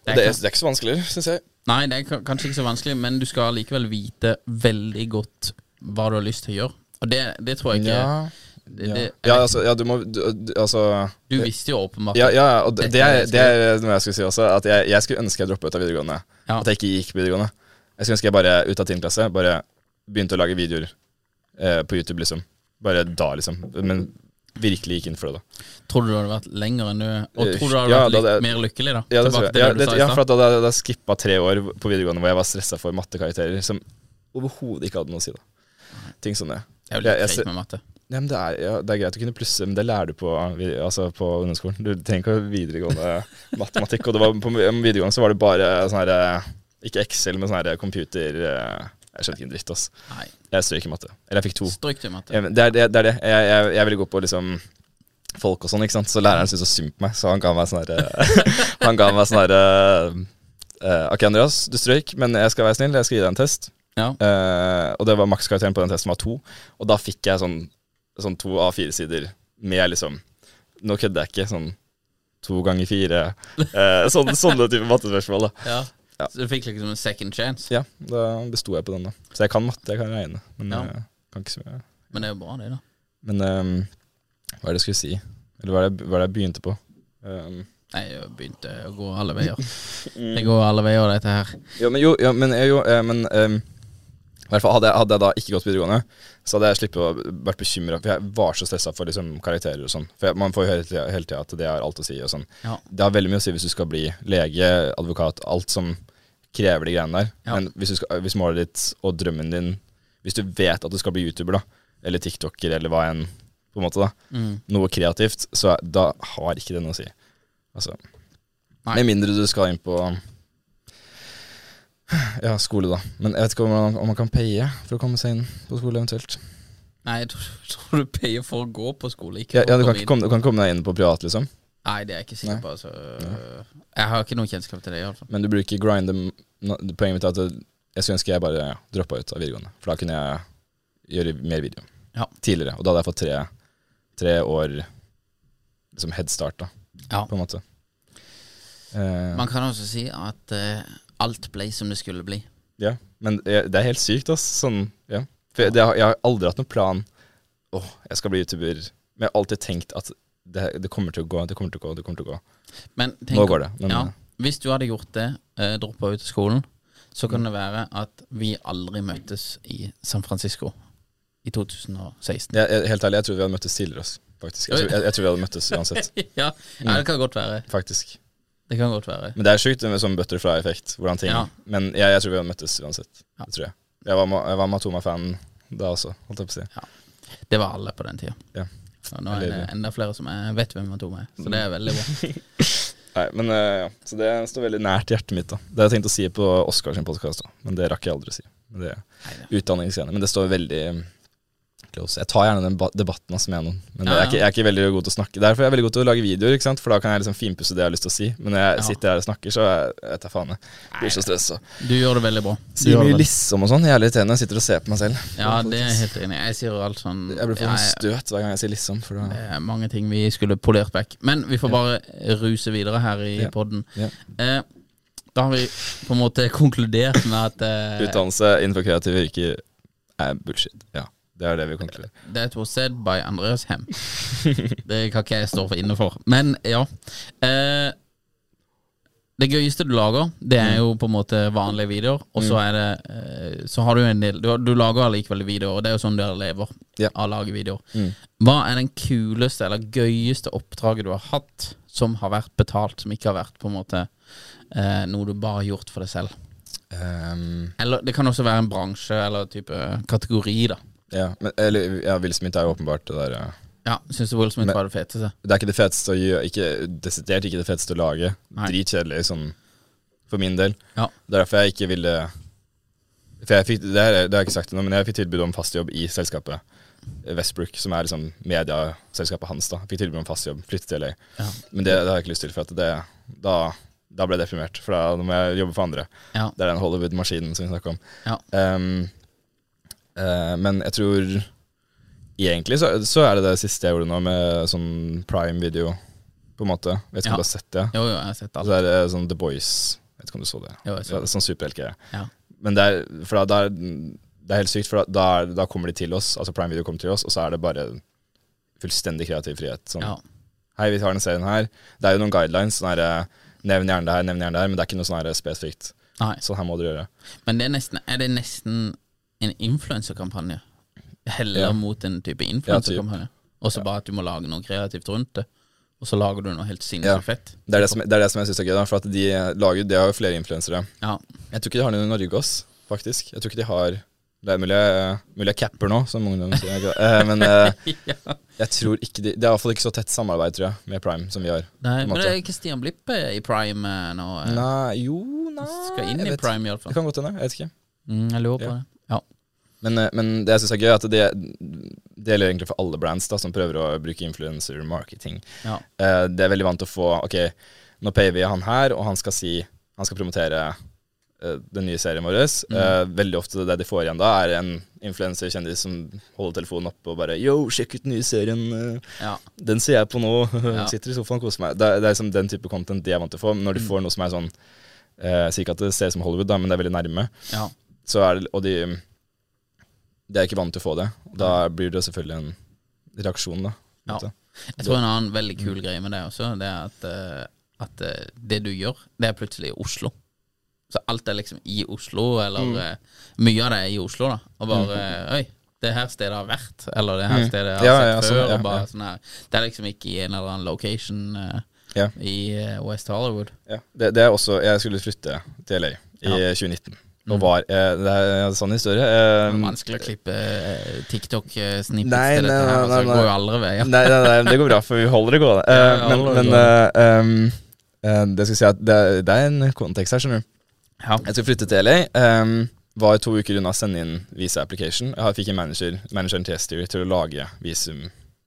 Det er Det, er- det er ikke så vanskelig, syns jeg. Nei, det er kanskje ikke så vanskelig, men du skal likevel vite veldig godt hva du har lyst til å gjøre. Og det, det tror jeg ikke Ja, det, ja. det, ja, altså, ja, du må du, Altså Du visste jo åpenbart Ja, ja og det, er det er noe jeg skulle si også. At jeg, jeg skulle ønske jeg droppa ut av videregående. Ja. At jeg ikke gikk videregående. Jeg skulle ønske jeg bare ut av 10. klasse bare begynte å lage videoer eh, på YouTube, liksom. Bare da, liksom. Men virkelig gikk inn for det, da. Tror du du hadde vært lenger enn du Og Eh, tror du du hadde ja, vært litt jeg- mer lykkelig, da? Ja, Tilbake jeg. til Ja, det du sa ja, for da hadde jeg skippa tre år på videregående hvor jeg var stressa for mattekarakterer som overhodet ikke hadde noe å si. da Ting som det. Det er jo litt jeg greit med matte. Ja, men det, er, ja, det er greit å kunne plusse, men det lærer du på, altså på ungdomsskolen. Du trenger ikke videregående matematikk. Og det var, på videregående så var det bare sånn her eh, Ikke Excel, men sånn her computer eh, Jeg skjønte ikke en dritt, ass. Nei. Jeg strøk i matte. Eller jeg fikk to. Stryk til matte. Jeg, det, er, det, det er det. Jeg, jeg, jeg ville gå på liksom folk og sånn, ikke sant. Så læreren syntes så synd på meg, så han ga meg sånn herre Han ga meg sånn herre uh, Ok, Andreas, du strøyk, men jeg skal være snill, jeg skal gi deg en test. Ja. Uh, og det var makskarakteren på den testen var to, og da fikk jeg sånn, sånn to A4-sider med liksom Nå kødder jeg ikke. Sånn to ganger fire. Eh, sånne, sånne type mattespørsmål. da Ja. Ja. Så du fikk liksom en second chance. Ja, da besto jeg på den, da. Så jeg kan matte, jeg kan regne. Men Ja. jeg kan ikke så mye. Men det er jo bra, det, da. Men um, hva er det jeg skulle si? Eller hva er det, hva er det jeg begynte på? Um, Nei, jeg begynte å gå alle veier. Det går alle veier, dette her. jo, men jo, ja, men, eh, jo, eh, men i hvert fall hadde, hadde jeg da ikke gått videregående, så hadde jeg sluppet å vært bekymra. For jeg var så stressa for liksom, karakterer og sånn. For jeg, man får jo hele hele tida at det har alt å si og sånn. Ja. Det har veldig mye å si hvis du skal bli lege, advokat, alt som krever de greiene der. Ja. Men hvis, du skal, hvis målet ditt og drømmen din Hvis du vet at du skal bli YouTuber, da, eller TikToker, eller hva enn, på en måte, da, Mm. noe kreativt, så da har ikke det noe å si. Altså, Nei. med mindre du skal inn på ja, skole, da. Men jeg vet ikke om man, om man kan paye for å komme seg inn på skole, eventuelt. Nei, jeg tror, du payer for å gå på skole, ikke Ja, ja, du, kan komme ikke komme, du kan komme deg inn på privat, liksom. Nei, det er jeg ikke sikker på. Altså. Jeg har ikke noen kjennskap til det, i hvert fall Men du bruker grind grinde Poenget mitt er at jeg skulle ønske jeg bare ja, droppa ut av videregående. For da kunne jeg gjøre mer video Ja. tidligere. Og da hadde jeg fått tre, tre år liksom headstart, da, Ja. på en måte. Eh, Man kan også si at eh, alt ble som det skulle bli. Ja, men det er helt sykt, altså. Sånn, ja. For jeg, jeg har aldri hatt noen plan Åh, jeg skal bli YouTuber. Men jeg har alltid tenkt at det, det kommer til å gå, det kommer til å gå, det kommer til å gå. Men tenk, Nå går det. Men, ja, hvis du hadde gjort det, eh, droppa ut av skolen, så kan det være at vi aldri møtes i San Francisco i 2016. jeg, jeg, helt ærlig, jeg tror vi hadde møttes tidligere. Faktisk. Jeg tror, jeg, jeg tror vi hadde møttes uansett. ja, ja, det kan godt være. Faktisk. Det kan godt være. Men det er sjukt med sånn butterfly-effekt. Hvordan ting Ja. Men jeg, jeg tror vi hadde møttes uansett. Ja. Det tror jeg. Jeg var, jeg var Matoma-fan da også, holdt jeg på å si. Ja. Det var alle på den tida. Ja. Og nå er det enda flere som jeg vet hvem Matoma er, så det er veldig bra. Nei, men eh, ja. Så det står veldig nært hjertet mitt, da. Det har jeg tenkt å si på Oscars sin podkast, men det rakk jeg aldri å si. Men det Nei, ja. Men det står veldig mm, også. Jeg tar gjerne den debatten altså, med noen, men Ja, jeg, er ikke, jeg er ikke veldig god til å snakke. Derfor er jeg veldig god til å lage videoer, for da kan jeg liksom finpusse det jeg har lyst til å si. Men når jeg Ja. sitter her og snakker, så jeg jeg faen. Jeg blir så stressa. Du gjør det veldig bra. Sier mye liksom og sånn. Jævlig irriterende. Jeg sitter og ser på meg selv. Ja, det er helt enig. Jeg sier alt sånn Jeg blir for ja, støt hver gang jeg sier liksom. Da Det er mange ting vi skulle polert vekk. Men vi får bare ruse videre her i Ja. podden. Ja. Eh, da har vi på en måte konkludert med at eh, Utdannelse innenfor kreative yrker er bullshit. Ja, det er det vi konkluderer. That was said by Andreas Hem. Det kan ikke jeg stå for inne for. Men ja. Eh, det gøyeste du lager, det Mm. er jo på en måte vanlige videoer. Og så er det eh, Så har du en del Du, du lager allikevel videoer, og det er jo sånn dere lever yeah. av å lage videoer. Mm. Hva er den kuleste eller gøyeste oppdraget du har hatt som har vært betalt, som ikke har vært på en måte eh, noe du bare har gjort for deg selv? Um. Eller det kan også være en bransje eller type kategori, da. Ja, men, eller, ja, Will Smith er jo åpenbart det der ja. Ja, Syns du Will Smith Men- var det feteste? Det er ikke det feteste å gjøre Ikke desidert ikke det feteste å lage. Dritkjedelig sånn for min del. Ja. Er derfor jeg ikke ville For jeg fikk, det, er, det har jeg ikke sagt ennå, men jeg fikk tilbud om fast jobb i selskapet Westbrook, som er liksom mediaselskapet hans. da Fikk tilbud om fast jobb, flytte til LA. Ja. Men det, det har jeg ikke lyst til, for det, da, da ble jeg deprimert. For da må jeg jobbe for andre. Ja. Det er den Hollywood-maskinen som vi snakker om. Ja. Ehm, eh, men jeg tror Egentlig så, så er det det siste jeg gjorde nå, med sånn prime-video, på en måte. Vet ikke Ja. om du har sett det? Jo, jo, jeg har sett alt. Altså, det er sånn The Boys Vet ikke om du så det? Jo, jeg så det. sånn superheltgreie. Ja. Men det er, for da, er, det er helt sykt, for da, da, er- kommer de til oss, altså Prime Video kommer til oss, og så er det bare fullstendig kreativ frihet. Sånn, Ja. hei, vi har den serien her. Det er jo noen guidelines, sånn her, eh, nevn gjerne det her, nevn gjerne det her, men det er ikke noe sånn spesifikt. Nei. Sånn her må dere gjøre. Men det er, nesten, er det nesten en influenserkampanje? Heller Ja. mot en type influenserkampanje? Og så bare at du må lage noe kreativt rundt det. Og så lager du noe helt sinnssykt fett. Det er det som, det er det som jeg syns er gøy, da, for at de lager De har jo flere influensere. Ja. Jeg tror ikke de har noen i Norge også, faktisk. Jeg tror ikke de har Det er mulig jeg, mulig jeg capper nå, som ungdom sier. Eh, men eh, ja. jeg tror ikke de Det er iallfall ikke så tett samarbeid, tror jeg, med Prime som vi har. Nei, men det er ikke Stian Blippe i prime eh, nå? eh? Nei, jo, nei Skal inn i Prime, iallfall. Det kan godt hende. Jeg vet ikke. Mm, jeg lurer på Ja. det. Men, eh, men det jeg syns er gøy, er at det, det gjelder egentlig for alle brands da som prøver å bruke influencer marketing. Ja. Uh, det er veldig vant til å få Ok, nå payer vi han her, og han skal si Han skal promotere uh, den nye serien vår. Mm. Uh, veldig ofte det de får igjen da, er en influenserkjendis som holder telefonen oppe og bare Yo, sjekk ut den nye serien. ja. Den ser jeg på nå. Ja. Sitter i sofaen og koser meg. Det det er liksom den type content de er vant til å få. Men når de Mm. får noe som er sånn eh, Sier ikke at det ser ut som Hollywood, da, men det er veldig nærme. ja. Så er det, og de De er ikke vant til å få det. Da blir det selvfølgelig en reaksjon, da. Ja. Jeg tror en annen veldig Mm. kul greie med det også, det er at, eh, at eh, det du gjør, det er plutselig i Oslo. Så alt er liksom i Oslo, eller Mm. eh, mye av det er i Oslo, da. Og bare eh, Oi, det her stedet har vært, eller det her Mm. stedet har Ja, sett ja, sånn, før. ja, og bare sånn her Det er liksom ikke i en eller annen location uh, i West Hollywood. Ja. Det, det er også Jeg skulle flytte til LA i Ja. 2019. Og var eh, Det er en sånn historie. eh, Det er vanskelig å klippe eh, TikTok-snippets til dette her. Altså, det går jo aldri veier. Nei, nei, nei, det går bra, for vi holder det gående. Eh, Ja, men men eh, um, eh, det skal si at det, det er en kontekst her, skjønner du. Ja. Jeg skal flytte til LA. Um, var to uker unna å sende inn visa application. Jeg fikk en manager manageren til Estery til å lage visum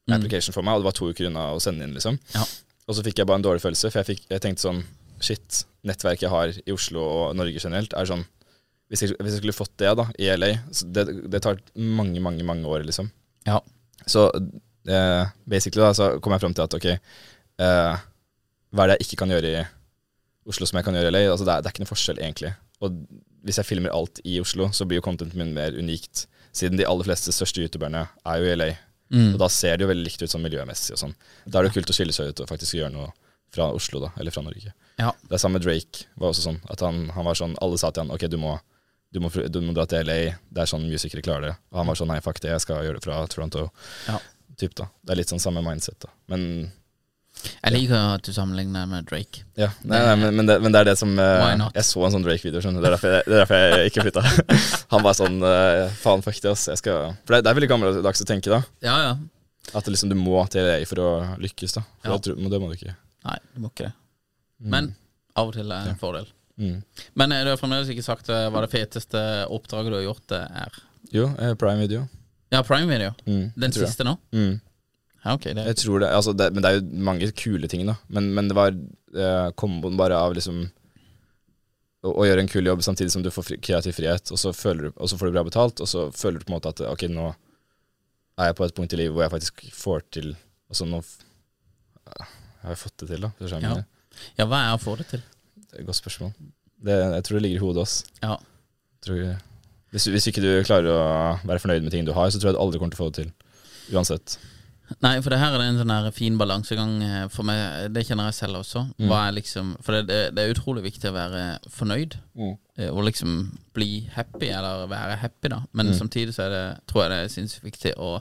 application for meg, og det var to uker unna å sende inn, liksom. Mm. Ja. Og så fikk jeg bare en dårlig følelse, for jeg, fikk, jeg tenkte sånn Shit, nettverket jeg har i Oslo og Norge generelt, er sånn Hvis jeg, hvis jeg skulle fått det da, i LA så det, det tar mange, mange, mange år, liksom. Ja. Så uh, basically da, så kom jeg fram til at ok, uh, hva er det jeg ikke kan gjøre i Oslo som jeg kan gjøre i LA? Altså, det, er, det er ikke noe forskjell, egentlig. Og hvis jeg filmer alt i Oslo, så blir jo contenten min mer unikt. Siden de aller fleste største youtuberne er jo i LA. Mm. Og da ser det jo veldig likt ut sånn miljømessig og sånn. Da er det jo kult å skille seg ut og faktisk gjøre noe fra Oslo, da. Eller fra Norge. Ja. Det er samme med Drake. var også sånn At han, han var sånn Alle sa til han Ok, du må, du må, du må dra til LA. Det er sånn musikere klarer det. Og han var sånn Nei, fuck det, jeg skal gjøre det fra Toronto. Ja. Typ da Det er litt sånn samme mindset, da. Men Jeg liker at du sammenligner med Drake. ja, nei, nei, men, men, det, men det er det som uh, Jeg så en sånn Drake-video, skjønner du. Det er derfor jeg, er derfor jeg ikke flytta. han var sånn uh, Faen, fuck det, ass. Jeg skal For det, det er veldig gammeldags å tenke, da. Ja, ja. At liksom, du må til LA for å lykkes, da. For Ja. det må du ikke. Nei, du må ikke det. Men av og til er det en fordel. Mm. Men eh, du har fremdeles ikke sagt eh, hva det feteste oppdraget du har gjort, det er. Jo, eh, Prime Video. Ja, Prime Video. Mm, Den jeg. siste nå? Mm. Ja, ok. Det, Jeg tror det, altså det Men det er jo mange kule ting, da. Men, men det var eh, komboen bare av liksom å, å gjøre en kul jobb samtidig som du får fri, kreativ frihet, og så, du, og så får du bra betalt, og så føler du på en måte at ok, nå er jeg på et punkt i livet hvor jeg faktisk får til Altså nå Jeg har fått det til, da. Ja. jeg ja, hva er å få det til? Det er et godt spørsmål. Det, jeg tror det ligger i hodet oss. Ja. Tror, hvis, hvis ikke du klarer å være fornøyd med ting du har, så tror jeg du aldri kommer til å få det til. Uansett. Nei, for det her er det en sånn fin balansegang eh, for meg. Det kjenner jeg selv også. Mm. Liksom For det, det, det er utrolig viktig å være fornøyd. mm. Og liksom bli happy, eller være happy, da. Men Mm. samtidig så er det, tror jeg det er sinnssykt viktig å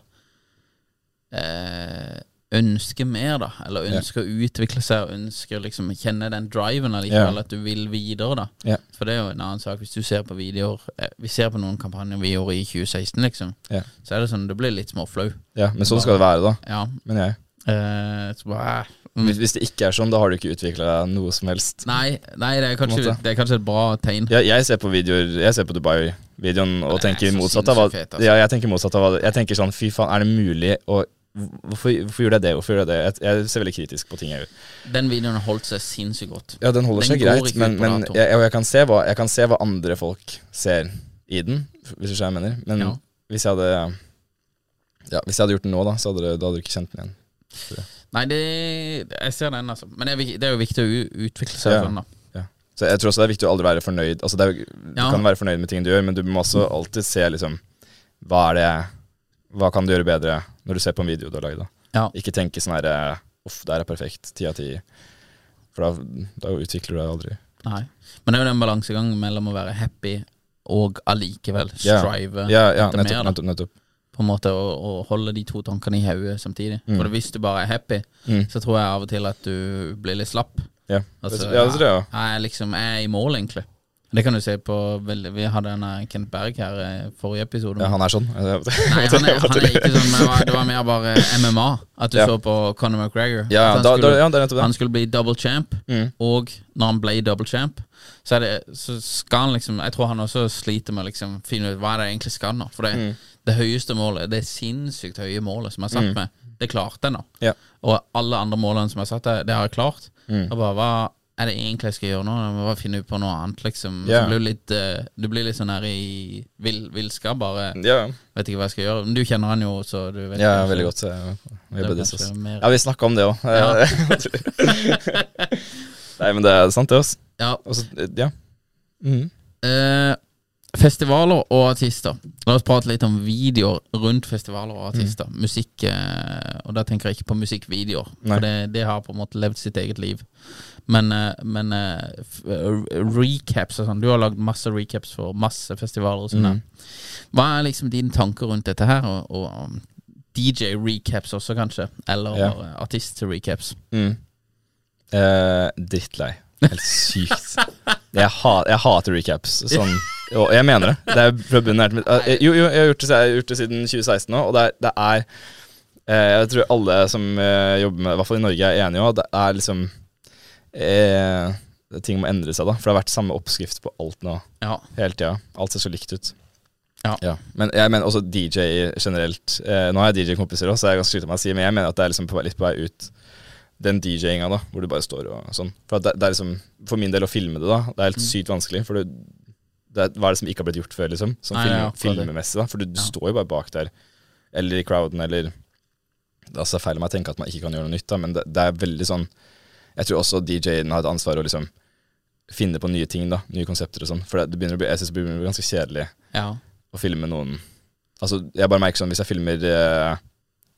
eh, ønske mer, da. Eller Ja. ønske å utvikle seg, og liksom å kjenne den driven allikevel, Ja. at du vil videre, da. Ja. For det er jo en annen sak. Hvis du ser på videoer eh, Vi ser på noen kampanjer vi gjorde i 2016, liksom. Ja. Så er det sånn, du blir litt småflau. Ja, men sånn skal det være, da. Ja. Men jeg. Eh, så bare, eh, mm. Hvis, hvis det ikke er sånn, da har du ikke utvikla noe som helst. Nei, nei det, er kanskje, det er kanskje et bra tegn. Ja, jeg ser på videoer Jeg ser på Dubai-videoen og er tenker motsatt av hva altså. Ja, jeg tenker motsatt av hva Jeg tenker sånn, fy faen, er det mulig å Hvorfor, hvorfor gjorde jeg det? Hvorfor gjorde jeg det? Jeg, jeg ser veldig kritisk på ting jeg. Den videoen holdt seg sinnssykt godt. Ja, den holder Den seg greit, men, men jeg, jeg, kan se hva, jeg kan se hva andre folk ser i den, hvis du skjønner hva jeg mener. Men Ja. hvis jeg hadde Ja, hvis jeg hadde gjort den nå, da, så hadde, du- da hadde du ikke kjent den igjen. Nei, det Jeg ser den, altså. Men det er, det jo viktig å utvikle seg Ja. sånn, da. Så jeg tror også det er viktig å aldri være fornøyd. Altså det er, Du kan være fornøyd med ting du gjør, men du må også alltid se liksom Hva er det Hva kan du gjøre bedre når du ser på en video du har lagd? Ja. Ikke tenke sånn herre Uff, det her er perfekt. Ti av ti. For da, da utvikler du deg aldri. Nei. Men det er jo den balansegangen mellom å være happy og allikevel strive Ja, ja etter nettopp. mer, nettopp, nettopp. På en måte å, å holde de to tankene i hodet samtidig. Mm. For hvis du bare er happy, Mm. så tror jeg av og til at du blir litt slapp. Ja, Altså, ja, det tror jeg òg. Jeg liksom jeg er i mål, egentlig. Det kan du se på Vi hadde en Kent Berg her i forrige episode. Ja, han er sånn. Nei, han er, han er ikke sånn, det var, mer bare MMA. At du Ja. så på Conor McGregor. Ja, han da, da, skulle- ja, det er han skulle bli double champ, Mm. og når han ble double champ, så, det, så skal han liksom Jeg tror han også sliter med å liksom finne ut hva er det egentlig skal nå. For det, Mm. det høyeste målet, det sinnssykt høye målet som jeg har satt Mm. meg, det klarte jeg nå. Ja. Og alle andre målene som jeg har satt, det, det har jeg klart. Mm. Og bare, hva er det egentlig jeg skal gjøre nå? Jeg må bare finne ut på noe annet, liksom. Yeah. Du, blir litt, eh, du blir litt sånn her i vill, villskap, bare Yeah. vet ikke hva jeg skal gjøre. Men du kjenner han jo, så du vet ja yeah, veldig godt. så Jeg, det jeg jobber kanskje disse, mer- Ja, vi snakka om det òg. Nei, men det er sant, det. Altså. Ja. Også, ja. Mm. Eh, festivaler og artister. La oss prate litt om videoer rundt festivaler og artister. Musikk, eh, og da tenker jeg ikke på musikkvideoer, for det, det har på en måte levd sitt eget liv. Men, eh, men eh, eh, recaps og sånn. Du har lagd masse recaps for masse festivaler og sånn. Mm. Hva er liksom dine tanker rundt dette her? Og, og um, DJ-recaps også, kanskje? Eller Ja. artist-recaps? Mm. Uh, drittlei. Helt sykt. Jeg, ha, jeg hater recaps. Sånn, og jeg mener det. det er fra bunnen her til mitt Jo, jo, jeg har gjort det, jeg har gjort det siden 2016 nå, og det er, det er Jeg tror alle som eh, jobber med I hvert fall i Norge, er enige om at det er liksom eh, Ting må endre seg, da. For det har vært samme oppskrift på alt nå Ja. hele tida. Alt ser så likt ut. Ja. Men jeg mener også DJ generelt. Eh, nå har jeg DJ-kompiser òg, så jeg er ganske sliten med å si, men jeg mener at det er liksom på, litt på vei ut den DJ-inga, da, hvor du bare står og sånn. For, at det, det er liksom, for min del å filme det, da, det er helt sykt vanskelig. For det, det er, hva er det som ikke har blitt gjort før, liksom? Sånn filmmessig film, ja, akkurat da. For du, du Ja. står jo bare bak der, eller i crowden, eller Det er altså feil av meg å tenke at man ikke kan gjøre noe nytt, da, men det, det er veldig sånn Jeg tror også DJ-en har et ansvar å liksom finne på nye ting, da. Nye konsepter og sånn. For det, det begynner å bli, jeg synes det begynner å bli ganske kjedelig Ja. å filme noen Altså, jeg bare merker sånn hvis jeg filmer eh,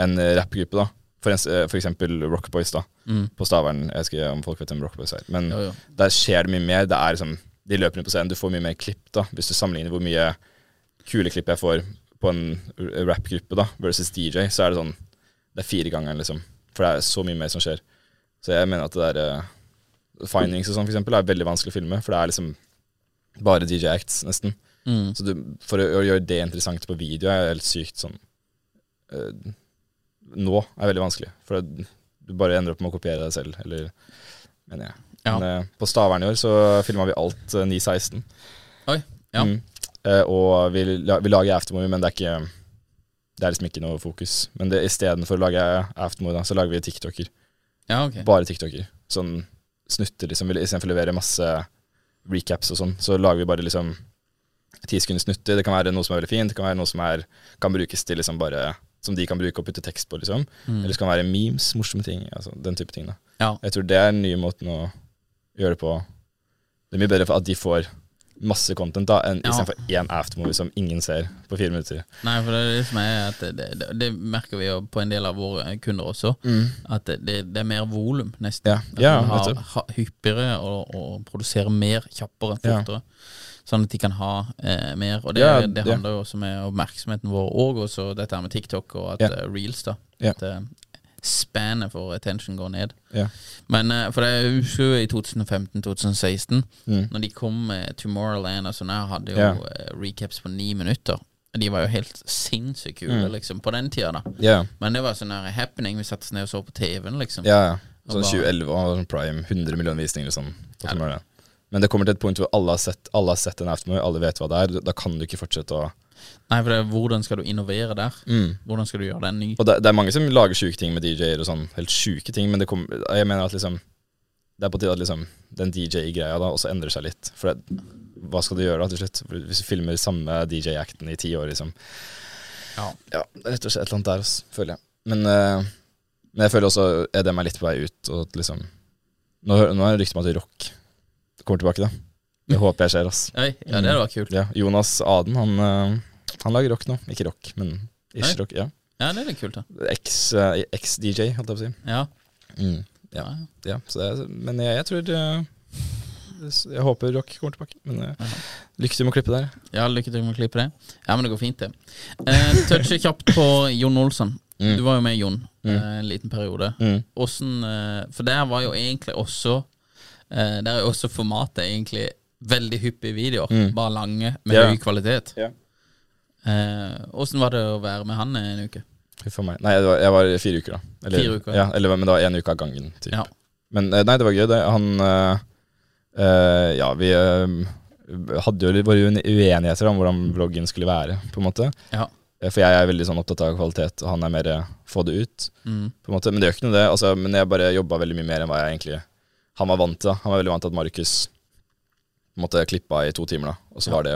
en rappgruppe, da. For, en, eh, for eksempel Rock Boys, da. Mm. På Stavern. Jeg vet ikke om folk vet hvem Rock Boys er. Men Jo, jo. der skjer det mye mer. Det er liksom De løper rundt på scenen. Du får mye mer klipp, da. Hvis du sammenligner hvor mye kule klipp jeg får på en rappgruppe, da, versus DJ, så er det sånn Det er fire ganger, liksom. For det er så mye mer som skjer. Så jeg mener at det der uh, Findings og sånn, for eksempel, er veldig vanskelig å filme. For det er liksom bare DJ acts, nesten. Mm. Så du, for å, å gjøre det interessant på video er helt sykt sånn uh, Nå er veldig vanskelig. For det, du bare ender opp med å kopiere deg selv, eller mener jeg. Ja. Men uh, på Stavern i år så filma vi alt uh, 9.16. Oi. Ja. Mm. Og vi, la, vi lager aftermovie, men det er ikke Det er liksom ikke noe fokus. Men det- istedenfor å lage aftermore, så lager vi TikToker. Ja, ok. Bare TikToker. Sånn snutter, liksom. Istedenfor å levere masse recaps og sånn, så lager vi bare liksom ti sekunder snutter. Det kan være noe som er veldig fint, det kan være noe som er, kan brukes til liksom bare Som de kan bruke og putte tekst på, liksom. Mm. Eller så kan det være memes, morsomme ting. Altså den type ting. da Ja. Jeg tror det er den nye måten å gjøre det på. Det er mye bedre for at de får masse content da enn Ja. istedenfor én aftermovie som ingen ser på fire minutter. Nei, for det er det som er at det, det, det merker vi jo på en del av våre kunder også. At det, er mer volum, nesten. Ja. At Ja, har, nettopp. ha, hyppigere og, og produsere mer kjappere, Ja. fortere. Sånn at de kan ha eh, mer. Og det, Ja, det ja. handler jo også med oppmerksomheten vår òg, og så dette her med TikTok og at Ja. eh, reels, da. Ja. At eh, spannet for attention går ned. Ja. Men uh, for det jeg husker jo i 2015-2016, Mm. når de kom med Tomorrowland og sånn, jeg hadde jo Ja. eh, recaps på ni minutter. De var jo helt sinnssykt kule, Mm. liksom, på den tida, da. Yeah. Men det var sånn her happening. Vi satte oss ned og så på TV-en, liksom. ja. ja. Sånn 2011 og sånn Prime, 100 millioner visninger sånn. Ja. Men det kommer til et punkt hvor alle har sett, alle har sett en aftermovie, alle vet hva det er. Da kan du ikke fortsette å Nei, for det, er hvordan skal du innovere der? mm. Hvordan skal du gjøre den ny? Og det, det er mange som lager sjuke ting med DJ-er og sånn, helt sjuke ting, men det kom, jeg mener at liksom Det er på tide at liksom den DJ-greia da også endrer seg litt. For det, hva skal du gjøre da til slutt? Hvis du filmer samme DJ-acten i ti år, liksom. Ja. Ja, det rett og slett et eller annet der, også, føler jeg. Men, eh, men jeg føler også EDM er litt på vei ut, og at liksom Nå, nå er det rykte om at rock kommer tilbake, da. Det håper jeg skjer, ass. Oi, ja, det hadde vært kult. Ja, Jonas Aden, han, eh, han lager rock nå. Ikke rock, men ish rock. Ja. Ja, det er litt kult, da. Ex, eh, holdt jeg på å si. Ja. Mm, ja. ja så det men jeg, jeg tror uh, Jeg håper rock kommer tilbake. Men uh, lykke til med å klippe der. ja, lykke til med å klippe det. Ja, men det går fint, det. Uh, Touche kjapt på Jon Olsson. Mm. Du var jo med Jon Mm. en liten periode. Mm. Åssen For der var jo egentlig også eh, Der er jo også formatet egentlig veldig hyppige videoer. Mm. Bare lange, med yeah. høy kvalitet. Ja. Eh, var det å være med han en uke? For meg. Nei, var, jeg var fire uker, da. Eller, Fire uker, ja. ja. eller, men det var én uke av gangen. Typ. Ja. Men eh, nei, det var gøy. Det. Han øh, eh, Ja, vi øh, hadde jo våre uenigheter om hvordan vloggen skulle være, på en måte. Ja. Eh, For jeg er veldig sånn opptatt av kvalitet, og han er mer eh, få det ut. Mm. På en måte. Men det gjør ikke noe, det. Altså, men jeg bare jobba veldig mye mer enn hva jeg egentlig Han var vant til. Han var veldig vant til at Markus måtte klippa i to timer, da. Og så var det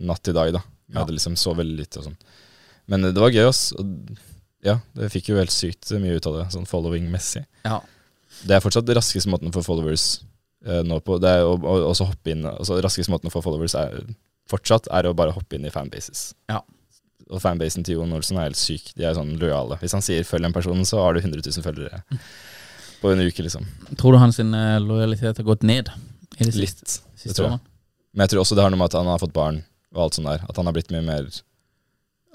Natt til dag, da. Jeg Ja. hadde liksom veldig lite og sånn. Men eh, det var gøy, ass. Ja, det fikk jo helt sykt mye ut av det, sånn following-messig. Ja. Det er fortsatt raskeste måten for followers eh, nå på. Det er å, å, også hoppe inn Altså raskeste måten få followers er fortsatt er å bare hoppe inn i fanbases. Ja. Og fanbasen til Jon Olsen er helt syk. De er sånn lojale. Hvis han sier 'følg en person', så har du 100 000 følgere. på en uke, liksom. Tror du hans eh, lojalitet har gått ned? Litt. Det tror jeg. Men jeg tror også det har noe med at han har fått barn og alt sånt der. At han har blitt mye mer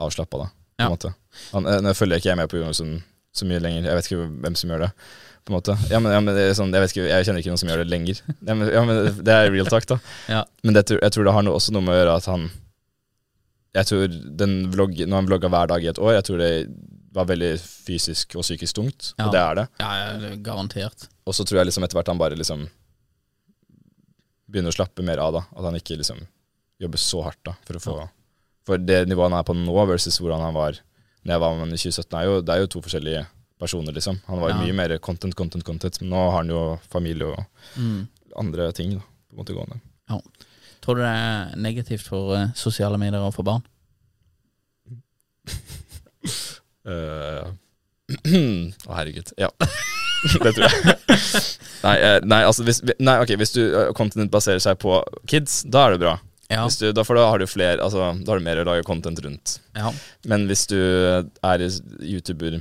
avslappa, da. På Ja. måte. Han, eh, nå følger ikke jeg med på Jonarsson så mye lenger. Jeg vet ikke hvem som gjør det. På en måte. Ja, men, ja, men det sånn, jeg, vet ikke, jeg kjenner ikke noen som gjør det lenger. Ja, men, ja, men Det er real talk, da. Ja. Men det, jeg tror det har noe, også noe med å gjøre at han Jeg tror den vlogg, Når han vlogga hver dag i et år, jeg tror det var veldig fysisk og psykisk tungt. Ja. Og det er det. Ja, er garantert. Og så tror jeg liksom etter hvert han bare liksom begynner å slappe mer av, da. At han ikke liksom jobber så hardt da for å få For det nivået han er på nå versus hvordan han var Når jeg var med ham i 2017, er jo, det er jo to forskjellige personer, liksom. Han var Ja. mye mer content, content, content. Men nå har han jo familie og Mm. andre ting da, på en måte gående. Ja. Tror du det er negativt for eh, sosiale medier og for barn? Eh, Å, herregud. Ja. det tror jeg. nei, eh, nei, altså hvis, nei, ok, hvis du content baserer seg på kids, da er det bra. Ja. Du, da, for da har du flere Altså, da har du mer å lage content rundt. Ja. Men hvis du er YouTuber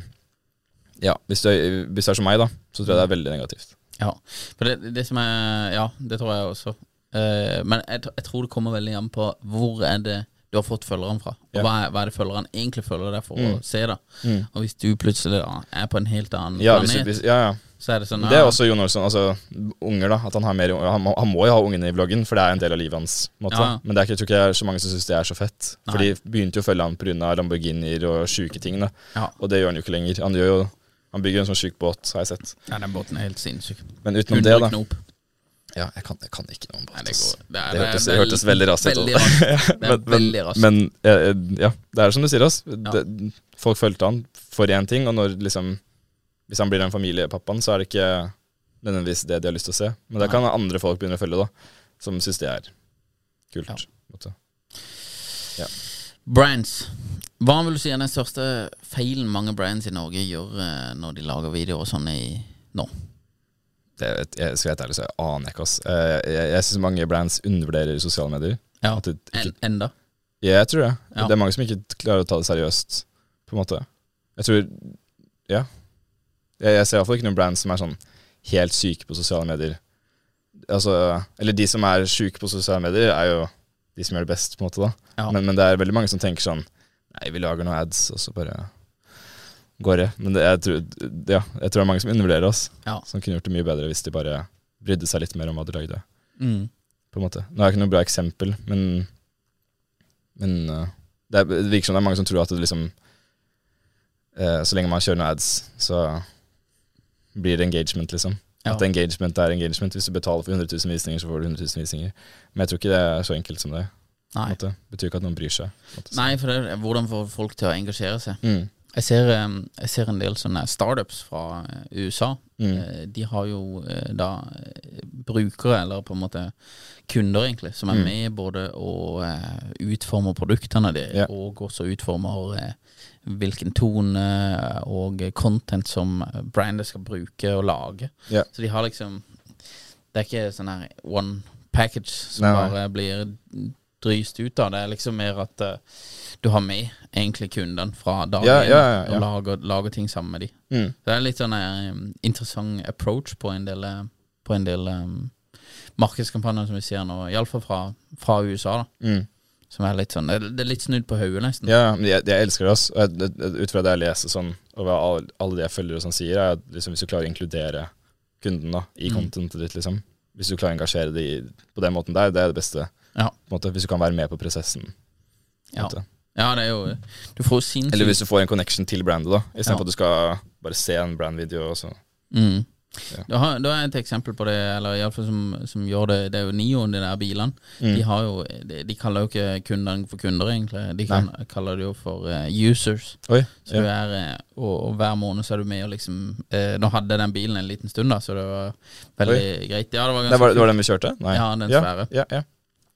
Ja, hvis du, hvis du er som meg, da, så tror jeg det er veldig negativt. Ja, det, det som er Ja, det tror jeg også. Uh, men jeg, jeg tror det kommer veldig an på hvor er det du har fått følgerne fra. Og Ja. hva, er, hva er det følgerne egentlig følger deg for Mm. å se, da. Mm. Og hvis du plutselig da er på en helt annen Ja, hvis, planet, hvis, ja, ja. Så er det sånn Det er også Jon Olsson, altså unger, da. At han har mer. Han må, han må jo ha ungene i vloggen, for det er en del av livet hans. Måte. Ja, ja. Men det er ikke, jeg tror ikke det er så mange som syns det er så fett. For de begynte jo å følge han pga. Lamborghinier og sjuke ting. Da. Ja. Og det gjør han jo ikke lenger. Han, jo, han bygger jo en sånn sjuk båt, har jeg sett. ja, den båten er helt sinnssyk. Men utenom det, da Knop. Ja, jeg kan, jeg kan ikke noe om båt. Det det det, hørtes, det hørtes veldig raskt ut. Ja, men. Men eh, ja, det er som du sier, ass. Ja. folk fulgte han for én ting, og når liksom Hvis han blir den familiepappaen, så er det ikke nødvendigvis det de har lyst til å se. Men det kan andre folk begynne å følge, da. Som syns det er kult. Ja. Ja. Brands. Hva vil du si er den største feilen mange brands i Norge gjør eh, når de lager videoer og sånn nå? Det, jeg skal være ærlig, så jeg aner ikke, ass. Eh, Jeg, jeg syns mange brands undervurderer sosiale medier. Ja, det ikke, en, enda? ja, jeg tror det. Ja. Det er mange som ikke klarer å ta det seriøst, på en måte. Jeg tror Ja. Jeg, jeg ser iallfall ikke noen brands som er sånn helt syke på sosiale medier. Altså, eller de som er syke på sosiale medier, er jo de som gjør det best, på en måte. da Ja. men, men det er veldig mange som tenker sånn Nei, vi lager noen ads, og så bare går det. Men det, jeg, tror, ja, jeg tror det er mange som undervurderer oss, Ja. som kunne gjort det mye bedre hvis de bare brydde seg litt mer om hva de lagde. Mm. På en måte. Nå er jeg ikke noe bra eksempel, men Men uh, det, er, det virker som det er mange som tror at det liksom eh, Så lenge man kjører noen ads, så blir engagement, liksom. Ja. At engagement er engagement. Hvis du betaler for 100 000 visninger, så får du 100 000 visninger. Men jeg tror ikke det er så enkelt som det. Nei. Det Betyr ikke at noen bryr seg. måte. Nei, for det er hvordan får folk til å engasjere seg. Mm. Jeg ser, eh, jeg ser en del sånne startups fra eh, USA. Mm. Eh, De har jo da brukere, eller på en måte kunder, egentlig, som er Mm. med både å utformer utforme produktene de, Ja. og også utformer hvilken tone og content som brandet skal bruke og lage. Ja. Så de har liksom Det er ikke sånn her one package som nei. bare blir dryst ut av. Det er liksom mer at uh, du har med egentlig kunden fra dag én ja, ja, ja. og lager, lager ting sammen med de. Mm. Det er litt sånn uh, interessant approach på en del, eh, på en del um, markedskampanjer som vi ser nå, iallfall fra, fra USA. da Mm. Som er litt sånn Det er litt snudd på hodet, nesten. Ja, men jeg, jeg elsker det det- Ut fra det jeg leser sånn, og hva alle de jeg følger og sånn sier, er at liksom, hvis du klarer å inkludere kunden da, i Mm. contentet ditt, liksom. Hvis du klarer å engasjere dem på den måten der, det er det beste. Ja. Måte, hvis du kan være med på prosessen. Ja. Ja, det er jo Du får jo sinnssykt Eller hvis du får en connection til brandet, da. Istedenfor Ja. for at du skal bare se en brandvideo. Og så. Mm. Ja. Da, har, da er et eksempel på det, eller iallfall som, som gjør det Det er jo Nioen, de der bilene. Mm. De har jo De, de kaller jo ikke kundene for kunder, egentlig. De kan, kaller det jo for uh, users. Oi, Så ja. er, eh, og, og hver måned så er du med og liksom eh, Nå hadde den bilen en liten stund, da, så det var veldig greit. Ja, det var det var, det var den vi kjørte? Nei. Ja, den svære. Ja, ja.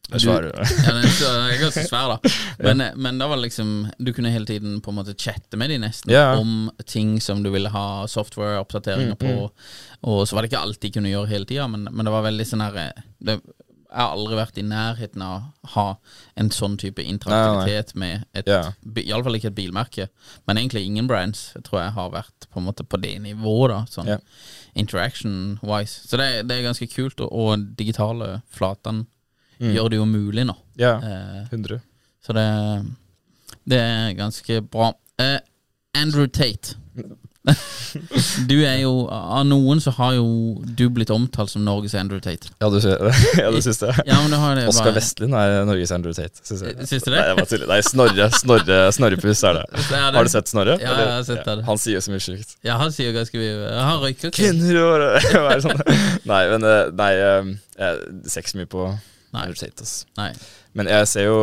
Du- ja, den er ganske svær, da. Men, ja. men da var det liksom Du kunne hele tiden på en måte chatte med de nesten Ja. om ting som du ville ha software-oppdateringer Mm, mm. på. Og så var det ikke alt de kunne gjøre hele tida, men, men det var veldig sånn her eh, Jeg har aldri vært i nærheten av å ha en sånn type interaktivitet med et bi- Iallfall ikke et bilmerke, men egentlig ingen brands tror jeg har vært på en måte på det nivået, da. Sånn Ja. interaction-wise. Så det, det er ganske kult, og, og digitale flatene Mm. gjør det jo mulig nå. Ja, Eh, 100. så det, det er ganske bra. Eh, Andrew Tate. du er jo Av noen så har jo du blitt omtalt som Norges Andrew Tate. Ja, du, ja, syns det? Ja, men du har det Oskar Vestlund er Norges Andrew Tate. Syns jeg. Syns du det? Nei, jeg. Nei, Snorre Snorre Snorrepuss er det. Det. Har du sett Snorre? Ja, jeg har sett det. Han sier så mye sjukt. Ja, han sier ganske mye Han røyker ikke. Kvinner og hva er det sånn? Nei, men eh, Nei, eh, jeg ser ikke så mye på Nei. Men jeg ser jo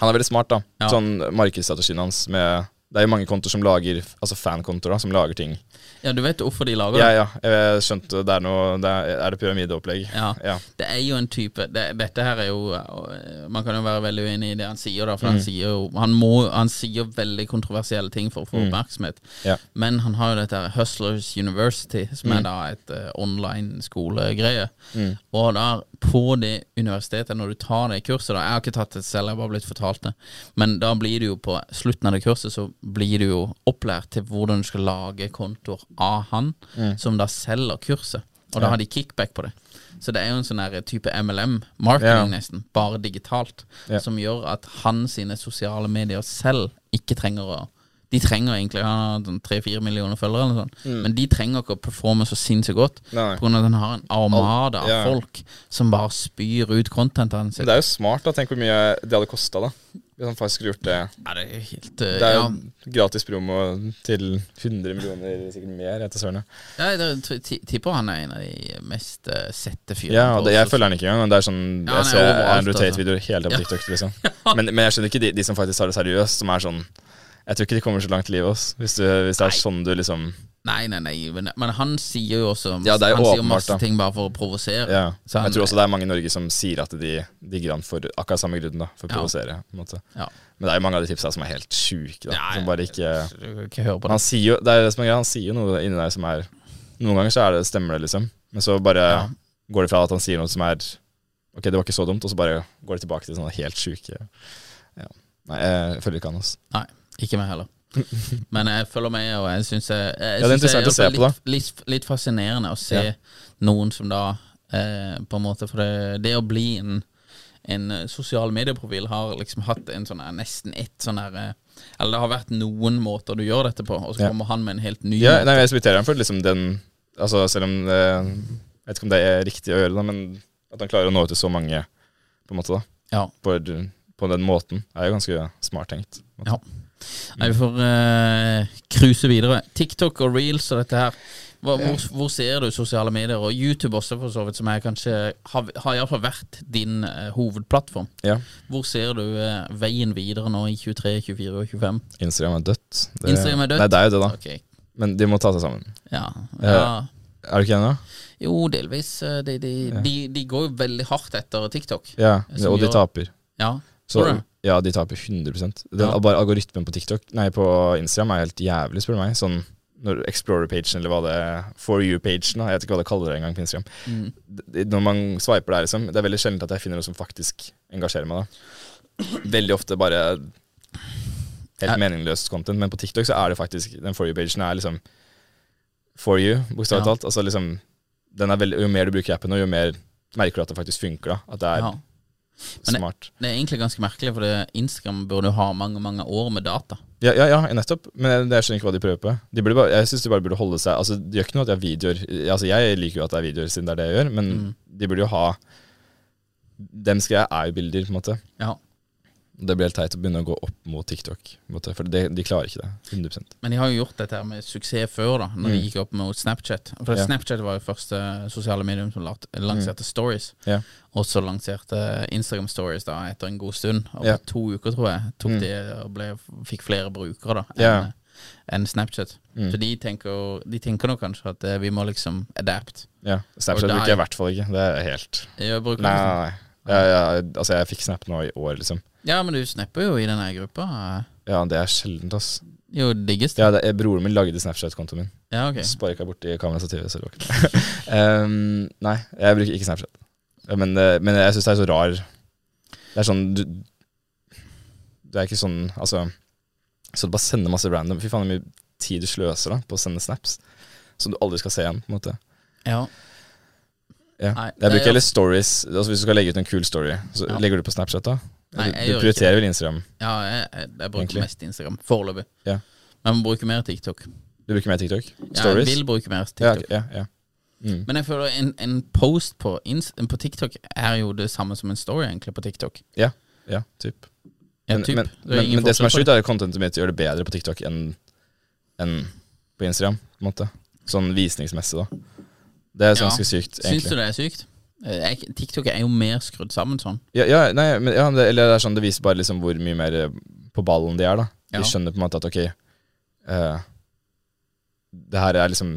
Han er veldig smart, da. Ja. Sånn markedsstrategien hans med Det er jo mange kontoer som lager Altså fankontoer, da, som lager ting. Ja, du vet hvorfor de lager det? ja. ja. Jeg skjønte det er noe det er, er det pyramideopplegg? Ja. ja. Det er jo en type det, Dette her er jo øh, Man kan jo være veldig uenig i det han sier, da. For han Mm. sier jo Han, må, han sier veldig kontroversielle ting for å få Mm. oppmerksomhet. Ja. Men han har jo dette her Hustlers University, som er Mm. da et uh, online skolegreie. Mm. Og da på det universitetet, når du tar det kurset da Jeg har ikke tatt det selv, jeg har bare blitt fortalt det. Men da blir du jo på slutten av det kurset Så blir du jo opplært til hvordan du skal lage kontoer av han, Mm. som da selger kurset. Og da har de kickback på det. Så det er jo en sånn type MLM-marketing, nesten, bare digitalt, som gjør at han sine sosiale medier selv ikke trenger å De trenger egentlig Han har sånn tre-fire millioner følgere, eller sånt. Mm. men de trenger ikke å performe så sinnssykt godt. Nei. På grunn av at han har en armada av Ja. folk som bare spyr ut contentet hans. Det er jo smart, da. Tenk hvor mye det hadde kosta, da. Hvis han faktisk skulle gjort det. Er det helt uh, Det er ja. jo gratis promo til 100 millioner, sikkert mer, etter søren. Ja, tipper han er en av de mest uh, sette fyrene. Ja, og det, jeg følger han ikke engang. men Det er sånn Ja, Jeg er ser Andrew altså. Tate-videoer hele tiden på Ja. TikTok. Liksom. men, men jeg skjønner ikke de, de som faktisk tar det seriøst, som er sånn Jeg tror ikke de kommer så langt i livet oss, hvis, du, hvis det er sånn du liksom Nei, nei, nei, men, men han sier jo også Ja, det er jo Han sier masse da. ting bare for å provosere. Ja. Så han- Jeg tror også det er mange i Norge som sier at de digger han for akkurat samme grunn, da. For å Ja. provosere. på en måte. Ja. Men det er jo mange av de tipsa som er helt sjuke, da. Som bare ikke Du kan ikke høre på det. Han sier jo Det er det som er greia, han sier jo noe inni der som er Noen ganger så er det, stemmer det, liksom. Men så bare Ja. går det fra at han sier noe som er Ok, det var ikke så dumt, og så bare går det tilbake til sånne helt sjuke ja. Nei, jeg følger ikke han, altså. Nei, ikke meg heller. Men jeg følger med, og jeg syns jeg, jeg Ja, det er synes jeg på, litt, litt, litt fascinerende å se Ja. noen som da eh, På en måte For det, det å bli en en sosial medieprofil har liksom hatt en sånn nesten ett sånn her eh, Eller det har vært noen måter du gjør dette på, og så Ja. kommer han med en helt ny Ja, måte. nei, jeg respekterer ham for liksom den Altså selv om det, Jeg vet ikke om det er riktig å gjøre, da, men at han klarer å nå ut til så mange, på en måte, da. Ja. På, på den måten, er jo ganske smart tenkt. Ja. Nei, vi får uh, videre. TikTok og reels og dette her. Hvor, hvor, hvor ser du sosiale medier, og YouTube også, for så vidt, som er kanskje har, har iallfall vært din uh, hovedplattform. Ja. Hvor ser du uh, veien videre nå i 23, 24 og 25? Instagram er dødt. Det- Instagram er dødt? Nei, det er jo det, da. Okay. Men de må ta seg sammen. Ja. Eh, ja. Er du ikke enig, da? Jo, delvis. eh, De, de, de, de går jo veldig hardt etter TikTok. Ja, og de gjør- taper. Ja. Så? Ja, de taper 100 Den, Ja. Bare algoritmen på TikTok Nei, på Instagram er helt jævlig, spør du meg. Sånn når Explorer-pagen, eller hva det For you-pagen, jeg vet ikke hva det kaller det engang på Instagram. Mm. Når man swiper der, liksom, det er veldig sjelden at jeg finner noe som faktisk engasjerer meg. da Veldig ofte bare helt Ja. meningsløst content, men på TikTok så er det faktisk Den For you-pagen er liksom for you, bokstavelig Ja. talt. Altså liksom den er veldig, Jo mer du bruker appen, og jo mer merker du at det faktisk funker. da At det er Ja. Men det- smart. Det er egentlig ganske merkelig, for Instagram burde jo ha mange mange år med data. Ja, ja, ja, nettopp. Men jeg, jeg skjønner ikke hva de prøver på. De bare, jeg syns de bare burde holde seg Altså, Det gjør ikke noe at jeg har videoer. Altså, Jeg liker jo at det er videoer, siden det er det jeg gjør, men Mm. de burde jo ha Dems greie er jo bilder, på en måte. Ja. Det blir helt teit å begynne å gå opp mot TikTok, på for de, de klarer ikke det. 100% Men de har jo gjort dette her med suksess før, da Når de Mm. gikk opp mot Snapchat. For Ja. Snapchat var jo første sosiale medium som lanserte lanserte stories. Mm. Ja. Og så lanserte Instagram Stories da etter en god stund. Og Ja. to uker, tror jeg, tok Mm. de og ble, fikk flere brukere da enn enn Snapchat. Mm. Så de tenker, de tenker nok kanskje at eh, vi må liksom adapt. Ja, Snapchat er- bruker jeg i hvert fall ikke. Det er helt Nei, liksom- nei, nei. Jeg, jeg, altså, jeg fikk Snap nå i år, liksom. Ja, men du snapper jo i denne gruppa. Ja, det er sjeldent, ass. Jo, diggest. Ja, det, er- broren min lagde Snapchat-kontoen min. Ja, ok. Sparka borti kamerastativet, så det var ikke det. um, nei, jeg bruker ikke Snapchat. Men, eh, men jeg syns det er så rar Det er sånn du, Det er ikke sånn Altså Så du bare sender masse random Fy faen, hvor mye tid du sløser da på å sende snaps som du aldri skal se igjen. på en måte Ja. Ja. Nei, Jeg er bruker heller stories. Altså Hvis du skal legge ut en kul story, så Ja. legger du på Snapchat da? Nei, jeg du gjør prioriterer vel Instagram? Ja, jeg, jeg, jeg bruker Egentlig. mest Instagram foreløpig. Ja. Men man bruker mer TikTok. Du bruker mer TikTok? Ja, jeg vil bruke mer TikTok. ja, ja. Mm. Men jeg føler en, en post på, Inst på TikTok er jo det samme som en story egentlig på TikTok. Ja, ja, typ. Ja, Men, typ. men, Det men, men det som er sjukt, er at contentet mitt gjør det bedre på TikTok enn enn på Instagram. på en måte Sånn visningsmessig, da. Det er ganske sykt, Syns du det er sykt? Eh, Jeg, TikTok er jo mer skrudd sammen sånn. Ja, ja, nei, men, ja, det, eller det er sånn Det viser bare liksom hvor mye mer eh, på ballen de er, da. De skjønner på en måte at ok uh, Det her er liksom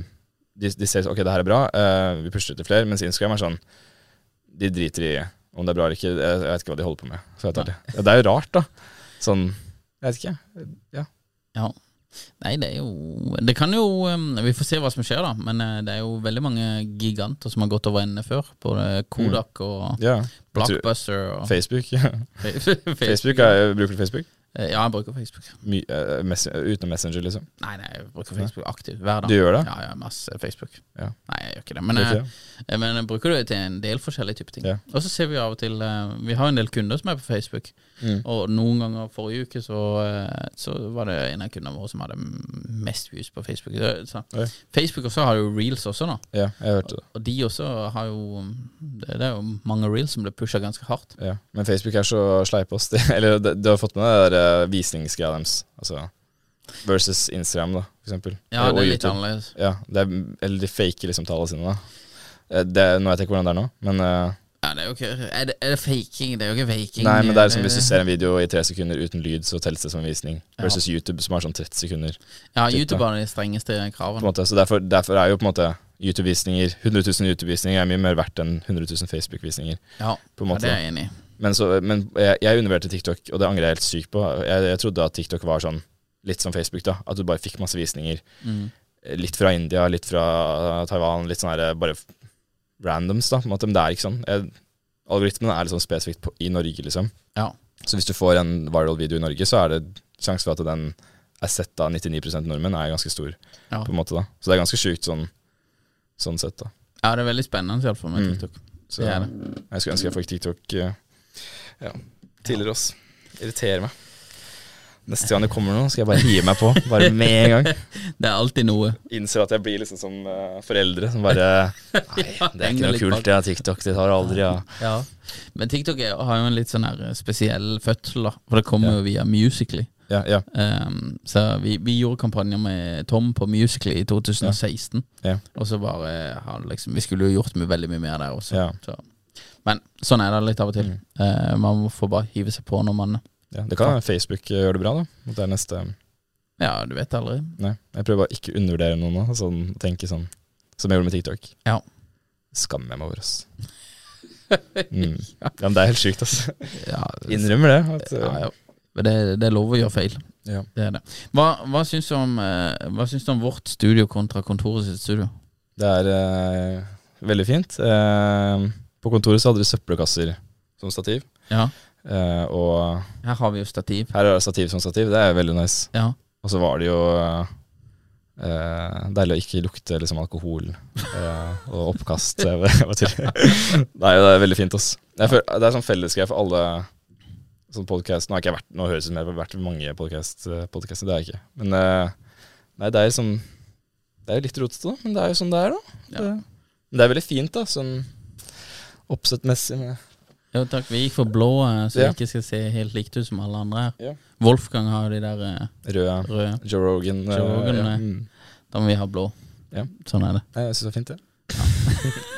De, de ser ok, det her er bra, uh, vi pusher ut til flere, mens Instagram er sånn De driter i om det er bra eller ikke. Jeg, jeg vet ikke hva de holder på med. Så helt ærlig. Ja, det er jo rart, da. Sånn Jeg vet ikke. Ja. Ja. Nei, det er jo Det kan jo um, Vi får se hva som skjer, da. Men eh, det er jo veldig mange giganter som har gått over ende før. Både Kodak og ja. Jeg Blockbuster og Facebook. Facebook. Facebook er, Bruker du Facebook? Eh, Ja, jeg bruker Facebook. My, uh, mess, uten Messenger, liksom? Nei, nei, jeg bruker Facebook aktivt hver dag. Du gjør det? Ja, ja, masse Facebook. Ja. Nei, jeg gjør ikke det. Men, det jeg, eh, men jeg bruker det til en del forskjellige typer ting. Ja. Og så ser vi av og til uh, Vi har en del kunder som er på Facebook. Mm. Og noen ganger forrige uke så, uh, så var det en av kundene våre som hadde mest views på Facebook. Så, så. Facebook også har jo reels også nå. Ja, jeg hørte det. Og de også har jo Det, det er jo mange reels som blir pusha ganske hardt. Ja. Men Facebook er så sleipe. Det- Eller du, har fått med det der, eh, visningsgreia deres. Altså versus Instagram, da, for eksempel. Ja, det er litt YouTube. annerledes. Ja, det er, eller de faker liksom tallene sine, da. Eh, Det, nå vet jeg ikke hvordan det er nå, men uh, Ja, det er jo ikke Er det, er det faking? Det er jo ikke faking. Nei, men det er som hvis du ser en video i tre sekunder uten lyd, så telles det som en visning. Ja. Versus YouTube, som har sånn 30 sekunder. Ja, typ, YouTube har de strengeste kravene. måte. Så derfor, derfor er jo på en måte YouTube-visninger 100 000 YouTube-visninger er mye mer verdt enn 100 000 Facebook-visninger. Ja, ja, det er jeg enig i. Men, så, men jeg, jeg undervurderte TikTok, og det angrer jeg helt sykt på. Jeg, jeg trodde at TikTok var sånn litt som Facebook, da. At du bare fikk masse visninger. Mm. Litt fra India, litt fra Taiwan, litt sånn her bare randoms, da. Men det er ikke sånn. Jeg, algoritmen er litt sånn spesifikt på, i Norge, liksom. Ja. Så hvis du får en viral video i Norge, så er det sjanse for at den er sett av 99% nordmenn, er ganske stor. Ja. På en måte da Så det er ganske sjukt sånn, sånn sett, da. ja, det er veldig spennende iallfall med Mm. TikTok. Så Det er jeg skulle ønske jeg fikk TikTok eh, ja, tidligere, oss. Irriterer meg. Neste gang det kommer noe, skal jeg bare hive meg på. Bare med en gang. Det er alltid noe. Innser at jeg blir liksom som uh, foreldre som bare Nei, det er ikke noe kult, det er TikTok. Det tar aldri, ja. Ja. Men TikTok er, har jo en litt sånn her spesiell fødsel, da. For det kommer Ja. jo via Musically. Ja, ja. Um, så vi, vi gjorde kampanjer med Tom på Musically i 2016. Ja. Og så bare har liksom Vi skulle jo gjort mye, veldig mye mer der også. Ja. Så. Men sånn er det litt av og til. Eh, man får bare hive seg på når man ja. Det kan Facebook eh, gjør det bra, da. At det er neste Ja, du vet aldri. Nei, jeg prøver bare ikke å undervurdere noen nå. Sånn, tenke sånn Som jeg gjorde med TikTok. Ja. Skammer jeg meg over, ass. Mm. Ja, men det er helt sjukt, altså. Ja, Innrømmer det. At, ja, ja. Men det, det er lov å gjøre feil. Ja. Det er det. Hva, hva syns du om eh, Hva syns du om vårt studio kontra kontoret sitt studio? Det er eh, veldig fint. Eh, på kontoret så hadde vi søppelkasser som stativ. Ja. Eh, og Her har vi jo stativ. her er det stativ som stativ. Det er veldig nice. Ja. Og så var det jo eh, deilig å ikke lukte liksom alkohol eh, og oppkast. Nei, det er veldig fint, ass. Jeg føler, det er sånn fellesgreie for alle sånn podcast. Nå har ikke jeg vært Nå høres det ut som jeg har vært mange podcast, eh, det har jeg ikke. Men eh, nei, det er liksom Det er jo litt rotete, men det er jo sånn det er, da. Ja. Det, men det er veldig fint, da, sånn oppsettmessig. Jo, takk. Vi gikk for blå, så så Ja. det ikke skal se helt likt ut som alle andre. Ja. Wolfgang har jo de der røde. Røde. Joe Rogan. eh, Joe Rogan, ja. eh. Mm. Da må vi ha blå. Ja. Sånn er det. Jeg syns det var fint, det.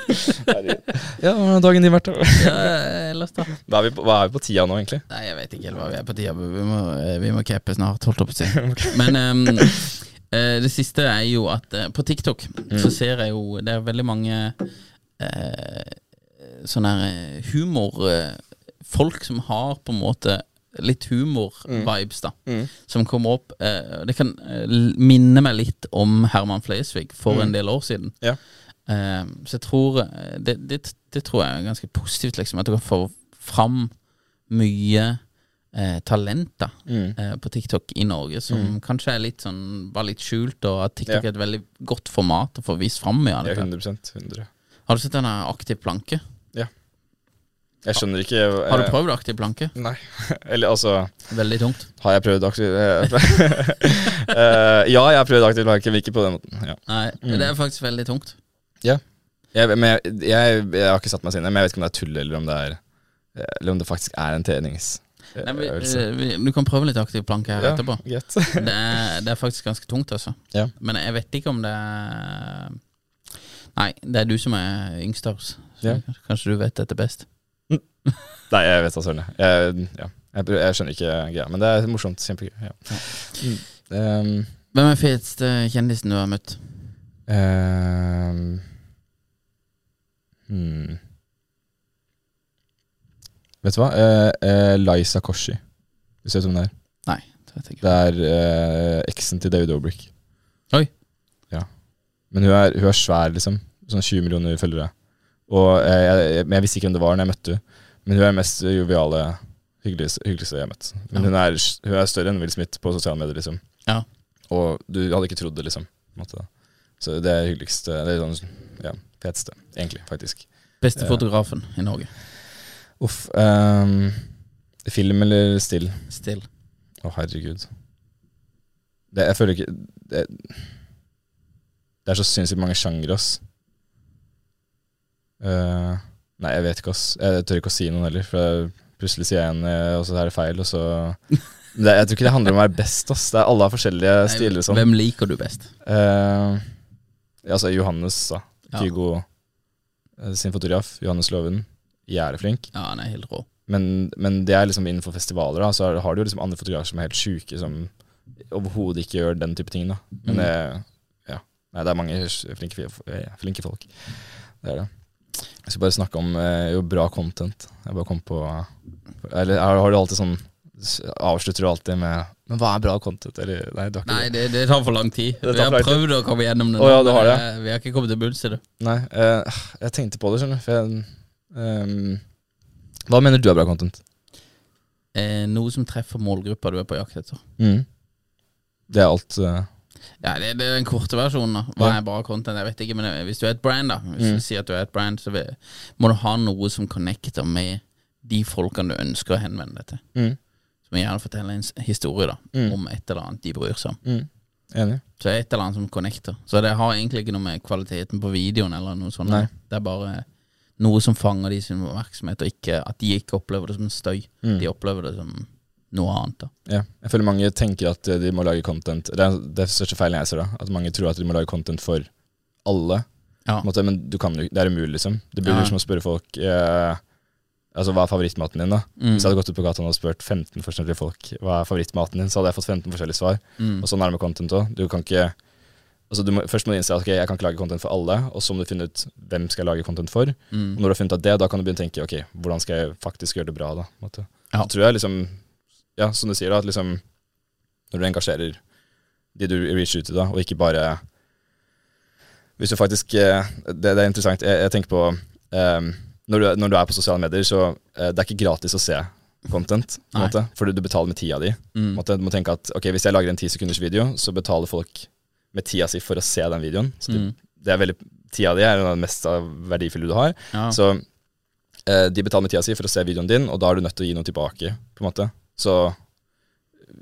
Ja, hvordan har dagen din vært, ellers da? Hva er, vi på, hva er vi på tida nå, egentlig? Nei, jeg vet ikke helt hva vi er på tida. Vi må, cape vi må cappe snart, holdt på å si. Men eh, det siste er jo at eh, på TikTok så ser jeg jo Det er veldig mange eh, sånne her eh, humor eh, Folk som har på en måte litt humor-vibes, da. Mm. Som kommer opp. Eh, det kan eh, minne meg litt om Herman Flesvig for Mm. en del år siden. Ja. Eh, så jeg tror det, det, det tror jeg er ganske positivt, liksom. At du kan få fram mye eh, talenter Mm. på TikTok i Norge som Mm. kanskje er litt sånn bare litt skjult, og at TikTok Ja. er et veldig godt format å få vist fram av Ja, 100% 100 Har du sett denne Aktiv planke? Jeg skjønner ikke Har du eh, prøvd Aktiv planke? Nei. Eller altså Veldig tungt. Har jeg prøvd aktiv Eh, Ja, jeg har prøvd aktiv planke, men ikke på den måten. Ja. Nei, Mm. det er faktisk veldig tungt. Jeg, men jeg, jeg, jeg har ikke satt meg inn i det, men jeg vet ikke om det er tull, eller om det er Eller om det faktisk er en treningsøvelse. Nei, vi, eh, vi, du kan prøve litt aktiv planke her Ja, etterpå. det, er, det er faktisk ganske tungt, altså. Ja. Men jeg vet ikke om det er Nei, det er du som er yngst av oss. Ja. kanskje du vet dette best. Nei, jeg vet da søren. jeg. Ja. jeg, jeg skjønner ikke greia, men det er morsomt. Kjempegøy. Ja. Mm. Um, Hvem er feteste kjendisen du har møtt? um, hmm. Vet du hva? Uh, uh, Liza Koshi. Du vet hvem det er? Nei, det vet jeg ikke. Det er uh, eksen til David Dobrik. Oi. Ja. Men hun er, hun er svær, liksom. Sånn 20 millioner følgere. Og jeg, jeg, men jeg visste ikke hvem det var når jeg møtte henne. Men hun er den mest joviale, hyggeligste, hyggeligste jeg har møtt. Men Ja. hun, er, hun er større enn Will Smith på sosiale medier, liksom. Ja. Og du hadde ikke trodd det, liksom. Så det er hyggeligste Det er sånn, ja, feteste, egentlig, faktisk. Beste fotografen fotografen i Norge? Uff. Um, film eller still? Still. Å, herregud. Det, jeg føler ikke det, det er så sinnssykt mange sjangre, ass. Eh, nei, jeg vet ikke, ass. Jeg tør ikke å si noen heller, for plutselig sier jeg en, eh, og så er det feil, og så det, Jeg tror ikke det handler om å være best, ass. Det er, alle har forskjellige Nei, stiler. Sånn. Hvem liker du best? Eh, altså Johannes, da. Kygo ja. sin fotograf. Johannes Loven. Jævlig flink. Ja, han er helt rå. Men, men det er liksom innenfor festivaler, da. Så har du jo liksom andre fotografer som er helt sjuke, som overhodet ikke gjør den type ting, da. Men Mm. det, ja. Nei, det er mange flinke, eh, flinke folk. Det er det. Jeg skal bare snakke om eh, jo bra content. Jeg bare kom på Eller har, har du alltid sånn Avslutter du alltid med Men hva er bra content? Eller, nei, ikke Nei, det. det, det tar for lang tid. Vi har tid. prøvd å komme gjennom det, oh, ja, men har det. eh, vi har ikke kommet til bunns i det. Nei, eh, jeg tenkte på det, skjønner du. For jeg, um, hva mener du er bra content? Eh, noe som treffer målgruppa du er på jakt etter. Mm. Det er alt eh, Ja, det, det er den korte versjonen. da Hva er bra content? Jeg vet ikke, men hvis du er et brand, da Hvis Mm. du sier at du er et brand, så vil, må du ha noe som connecter med de folkene du ønsker å henvende deg til. mm. Som gjerne forteller en historie da Mm. om et eller annet de bryr seg om. Mm. Enig. Så et eller annet som connecter. Så det har egentlig ikke noe med kvaliteten på videoen eller noe sånt. Nei. Det er bare noe som fanger de sin oppmerksomhet, og ikke, at de ikke opplever det som støy. Mm. De opplever det som noe annet. da Ja. Jeg føler mange tenker at eh, de må lage content Det er det største feilen jeg ser, da. At mange tror at de må lage content for alle. Ja. Måte, men du kan, det er umulig, liksom. Det blir Ja. som å spørre folk eh, Altså, hva er favorittmaten din, da? Mm. Hvis jeg hadde gått ut på gata og spurt 15 forskjellige folk hva er favorittmaten din, så hadde jeg fått 15 forskjellige svar. Mm. Og sånn er det med content òg. Du kan ikke Altså må, Først må du innse at ok, jeg kan ikke lage content for alle, og så må du finne ut hvem skal jeg lage content for. Mm. Og når du har funnet ut det, da kan du begynne å tenke ok, hvordan skal jeg faktisk gjøre det bra. da. Ja. Så tror jeg liksom Ja, som du sier, da, at liksom når du engasjerer de du reacher ut til, da, og ikke bare Hvis du faktisk eh, Det, det er interessant. Jeg, jeg tenker på um, når, du, når du er på sosiale medier, så uh, det er ikke gratis å se content, på en måte, for du betaler med tida di. Mm. måte, du må tenke at ok, hvis jeg lager en ti sekunders video, så betaler folk med tida si for å se den videoen. Så det, Mm. det er veldig, tida di er det mest verdifulle du har. Ja. Så uh, de betaler med tida si for å se videoen din, og da er du nødt til å gi noe tilbake. på en måte. Så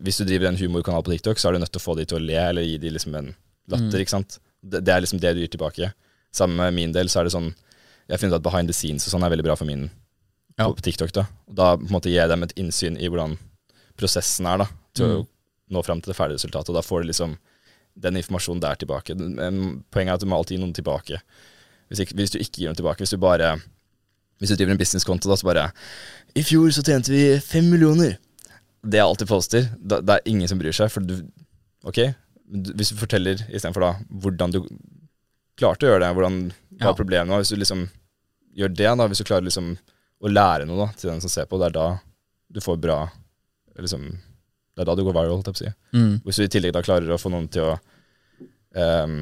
hvis du driver en humorkanal på TikTok, så er du nødt til å få de til å le, eller gi de liksom en latter. Mm. ikke sant? Det, det er liksom det du gir tilbake. Sammen med min del så er det sånn Jeg finner ut at behind the scenes og sånn er veldig bra for min Ja. på, TikTok. da. Og da på en måte gir jeg dem et innsyn i hvordan prosessen er da, til å Mm. nå fram til det ferdige resultatet. Og da får du liksom den informasjonen der tilbake. Men Poenget er at du må alltid gi noen tilbake. Hvis, ikke, hvis du ikke gir noe tilbake, hvis du bare Hvis du driver en businesskonto, da så bare I fjor så tjente vi fem millioner. Det er alltid poster. Da, det er ingen som bryr seg, for du Ok, du- hvis du forteller istedenfor da hvordan du klarte å gjøre det, hvordan hva Ja. problemet var, hvis du liksom gjør det, da, hvis du klarer liksom å lære noe da, til den som ser på, det er da du får bra liksom, Det er da du går viral, holdt jeg på å si. Mm. Hvis du i tillegg da klarer å få noen til å um,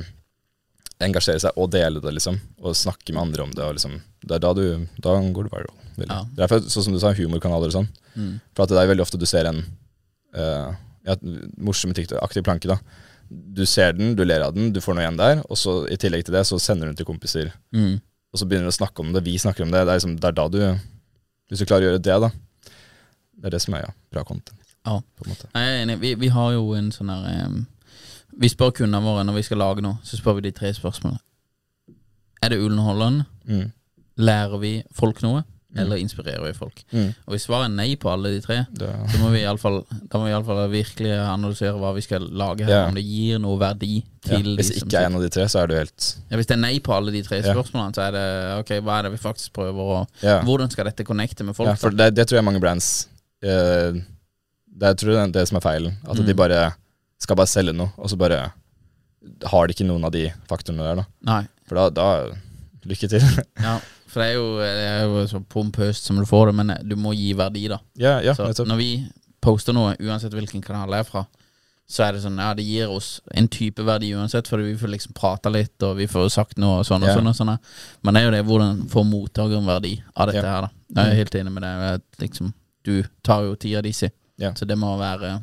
engasjere seg og dele det, liksom. Og snakke med andre om det. Og liksom, det er da du Da går du viral. Veldig. Ja. Det er for, sånn som du sa, humorkanaler og sånn. Mm. For at det er veldig ofte du ser en uh, ja, morsom TikTok-aktig planke, da. Du ser den, du ler av den, du får noe igjen der, og så i tillegg til det så sender du den til kompiser. Mm. Og så begynner du å snakke om det, vi snakker om det. Det er, liksom, det er da du Hvis du klarer å gjøre det, da. Det er det som er ja, bra content. Ja. Måte. Jeg er enig. Vi, vi har jo en sånn der um, Vi spør kundene våre når vi skal lage noe, så spør vi de tre spørsmålene. Er det underholdende? Mm. Lærer vi folk noe? Eller inspirerer vi folk? Mm. Og hvis svaret er nei på alle de tre, Det, så må vi iallfall Da må vi virkelig analysere hva vi skal lage her, Ja. om det gir noe verdi ja. til Hvis de det ikke er en av de tre, så er du helt ja, Hvis det er nei på alle de tre Ja. spørsmålene, så er det ok, hva er det vi faktisk prøver å Ja. Hvordan skal dette connecte med folk? Ja, for det, det tror jeg mange brands uh, Det tror jeg er det som er feilen. At Mm. de bare skal bare selge noe, og så bare har de ikke noen av de faktorene der, da. Nei. For da, da Lykke til. Ja, for det er jo, det er jo så pompøst som du får det, men du må gi verdi, da. ja, ja, så når vi poster noe, uansett hvilken kanal det er fra, så er det sånn, ja, det gir oss en type verdi uansett, fordi vi får liksom prata litt, og vi får sagt noe og sånn og Ja. sånn og sånn. Men det er jo det, hvordan får mottakeren verdi av dette her, da. Jeg er helt enig med deg. Liksom, du tar jo tida di si, så det må være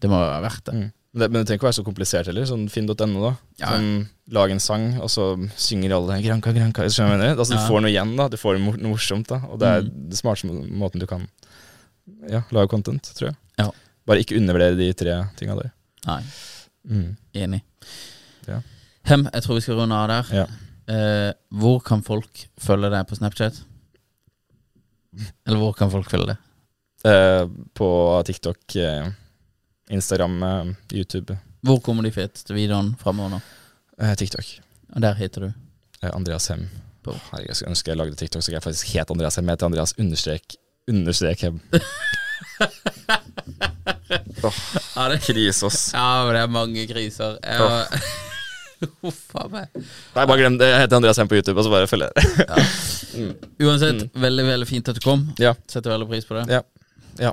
Det må være verdt det. Mm. Men det. Men det trenger ikke være så komplisert heller. Sånn finn.no, da. Ja. Sånn, lag en sang, og så synger alle 'Granka, Granka'. Skjønner jeg mener? Altså, du får noe igjen, da. Du får noe morsomt, da. Og det er Mm. det smarteste måten du kan ja, lage content, tror jeg. Ja. Bare ikke undervurdere de tre tinga der. Nei, Mm. enig. Ja. Hem, jeg tror vi skal runde av der. Ja. Eh, hvor kan folk følge deg på Snapchat? Eller hvor kan folk følge deg? Eh, på TikTok, eh, Instagram, eh, YouTube. Hvor kommer de feteste videoene framover nå? Eh, TikTok. Og der heter du Eh, Andreas Hem. På. Herregud, jeg skulle ønske jeg lagde TikTok, så jeg faktisk het Andreas Hem. Jeg heter Andreas understrek understrek Hem. Ja, det, Krise, ass. ja, men det er mange kriser. Jeg Huff a meg. Nei, bare glem det. Jeg heter Andreas Hem på YouTube, og så bare følg det. Uansett, veldig veldig fint at du kom. Mm. Ja. Setter veldig pris på det. Ja. Ja.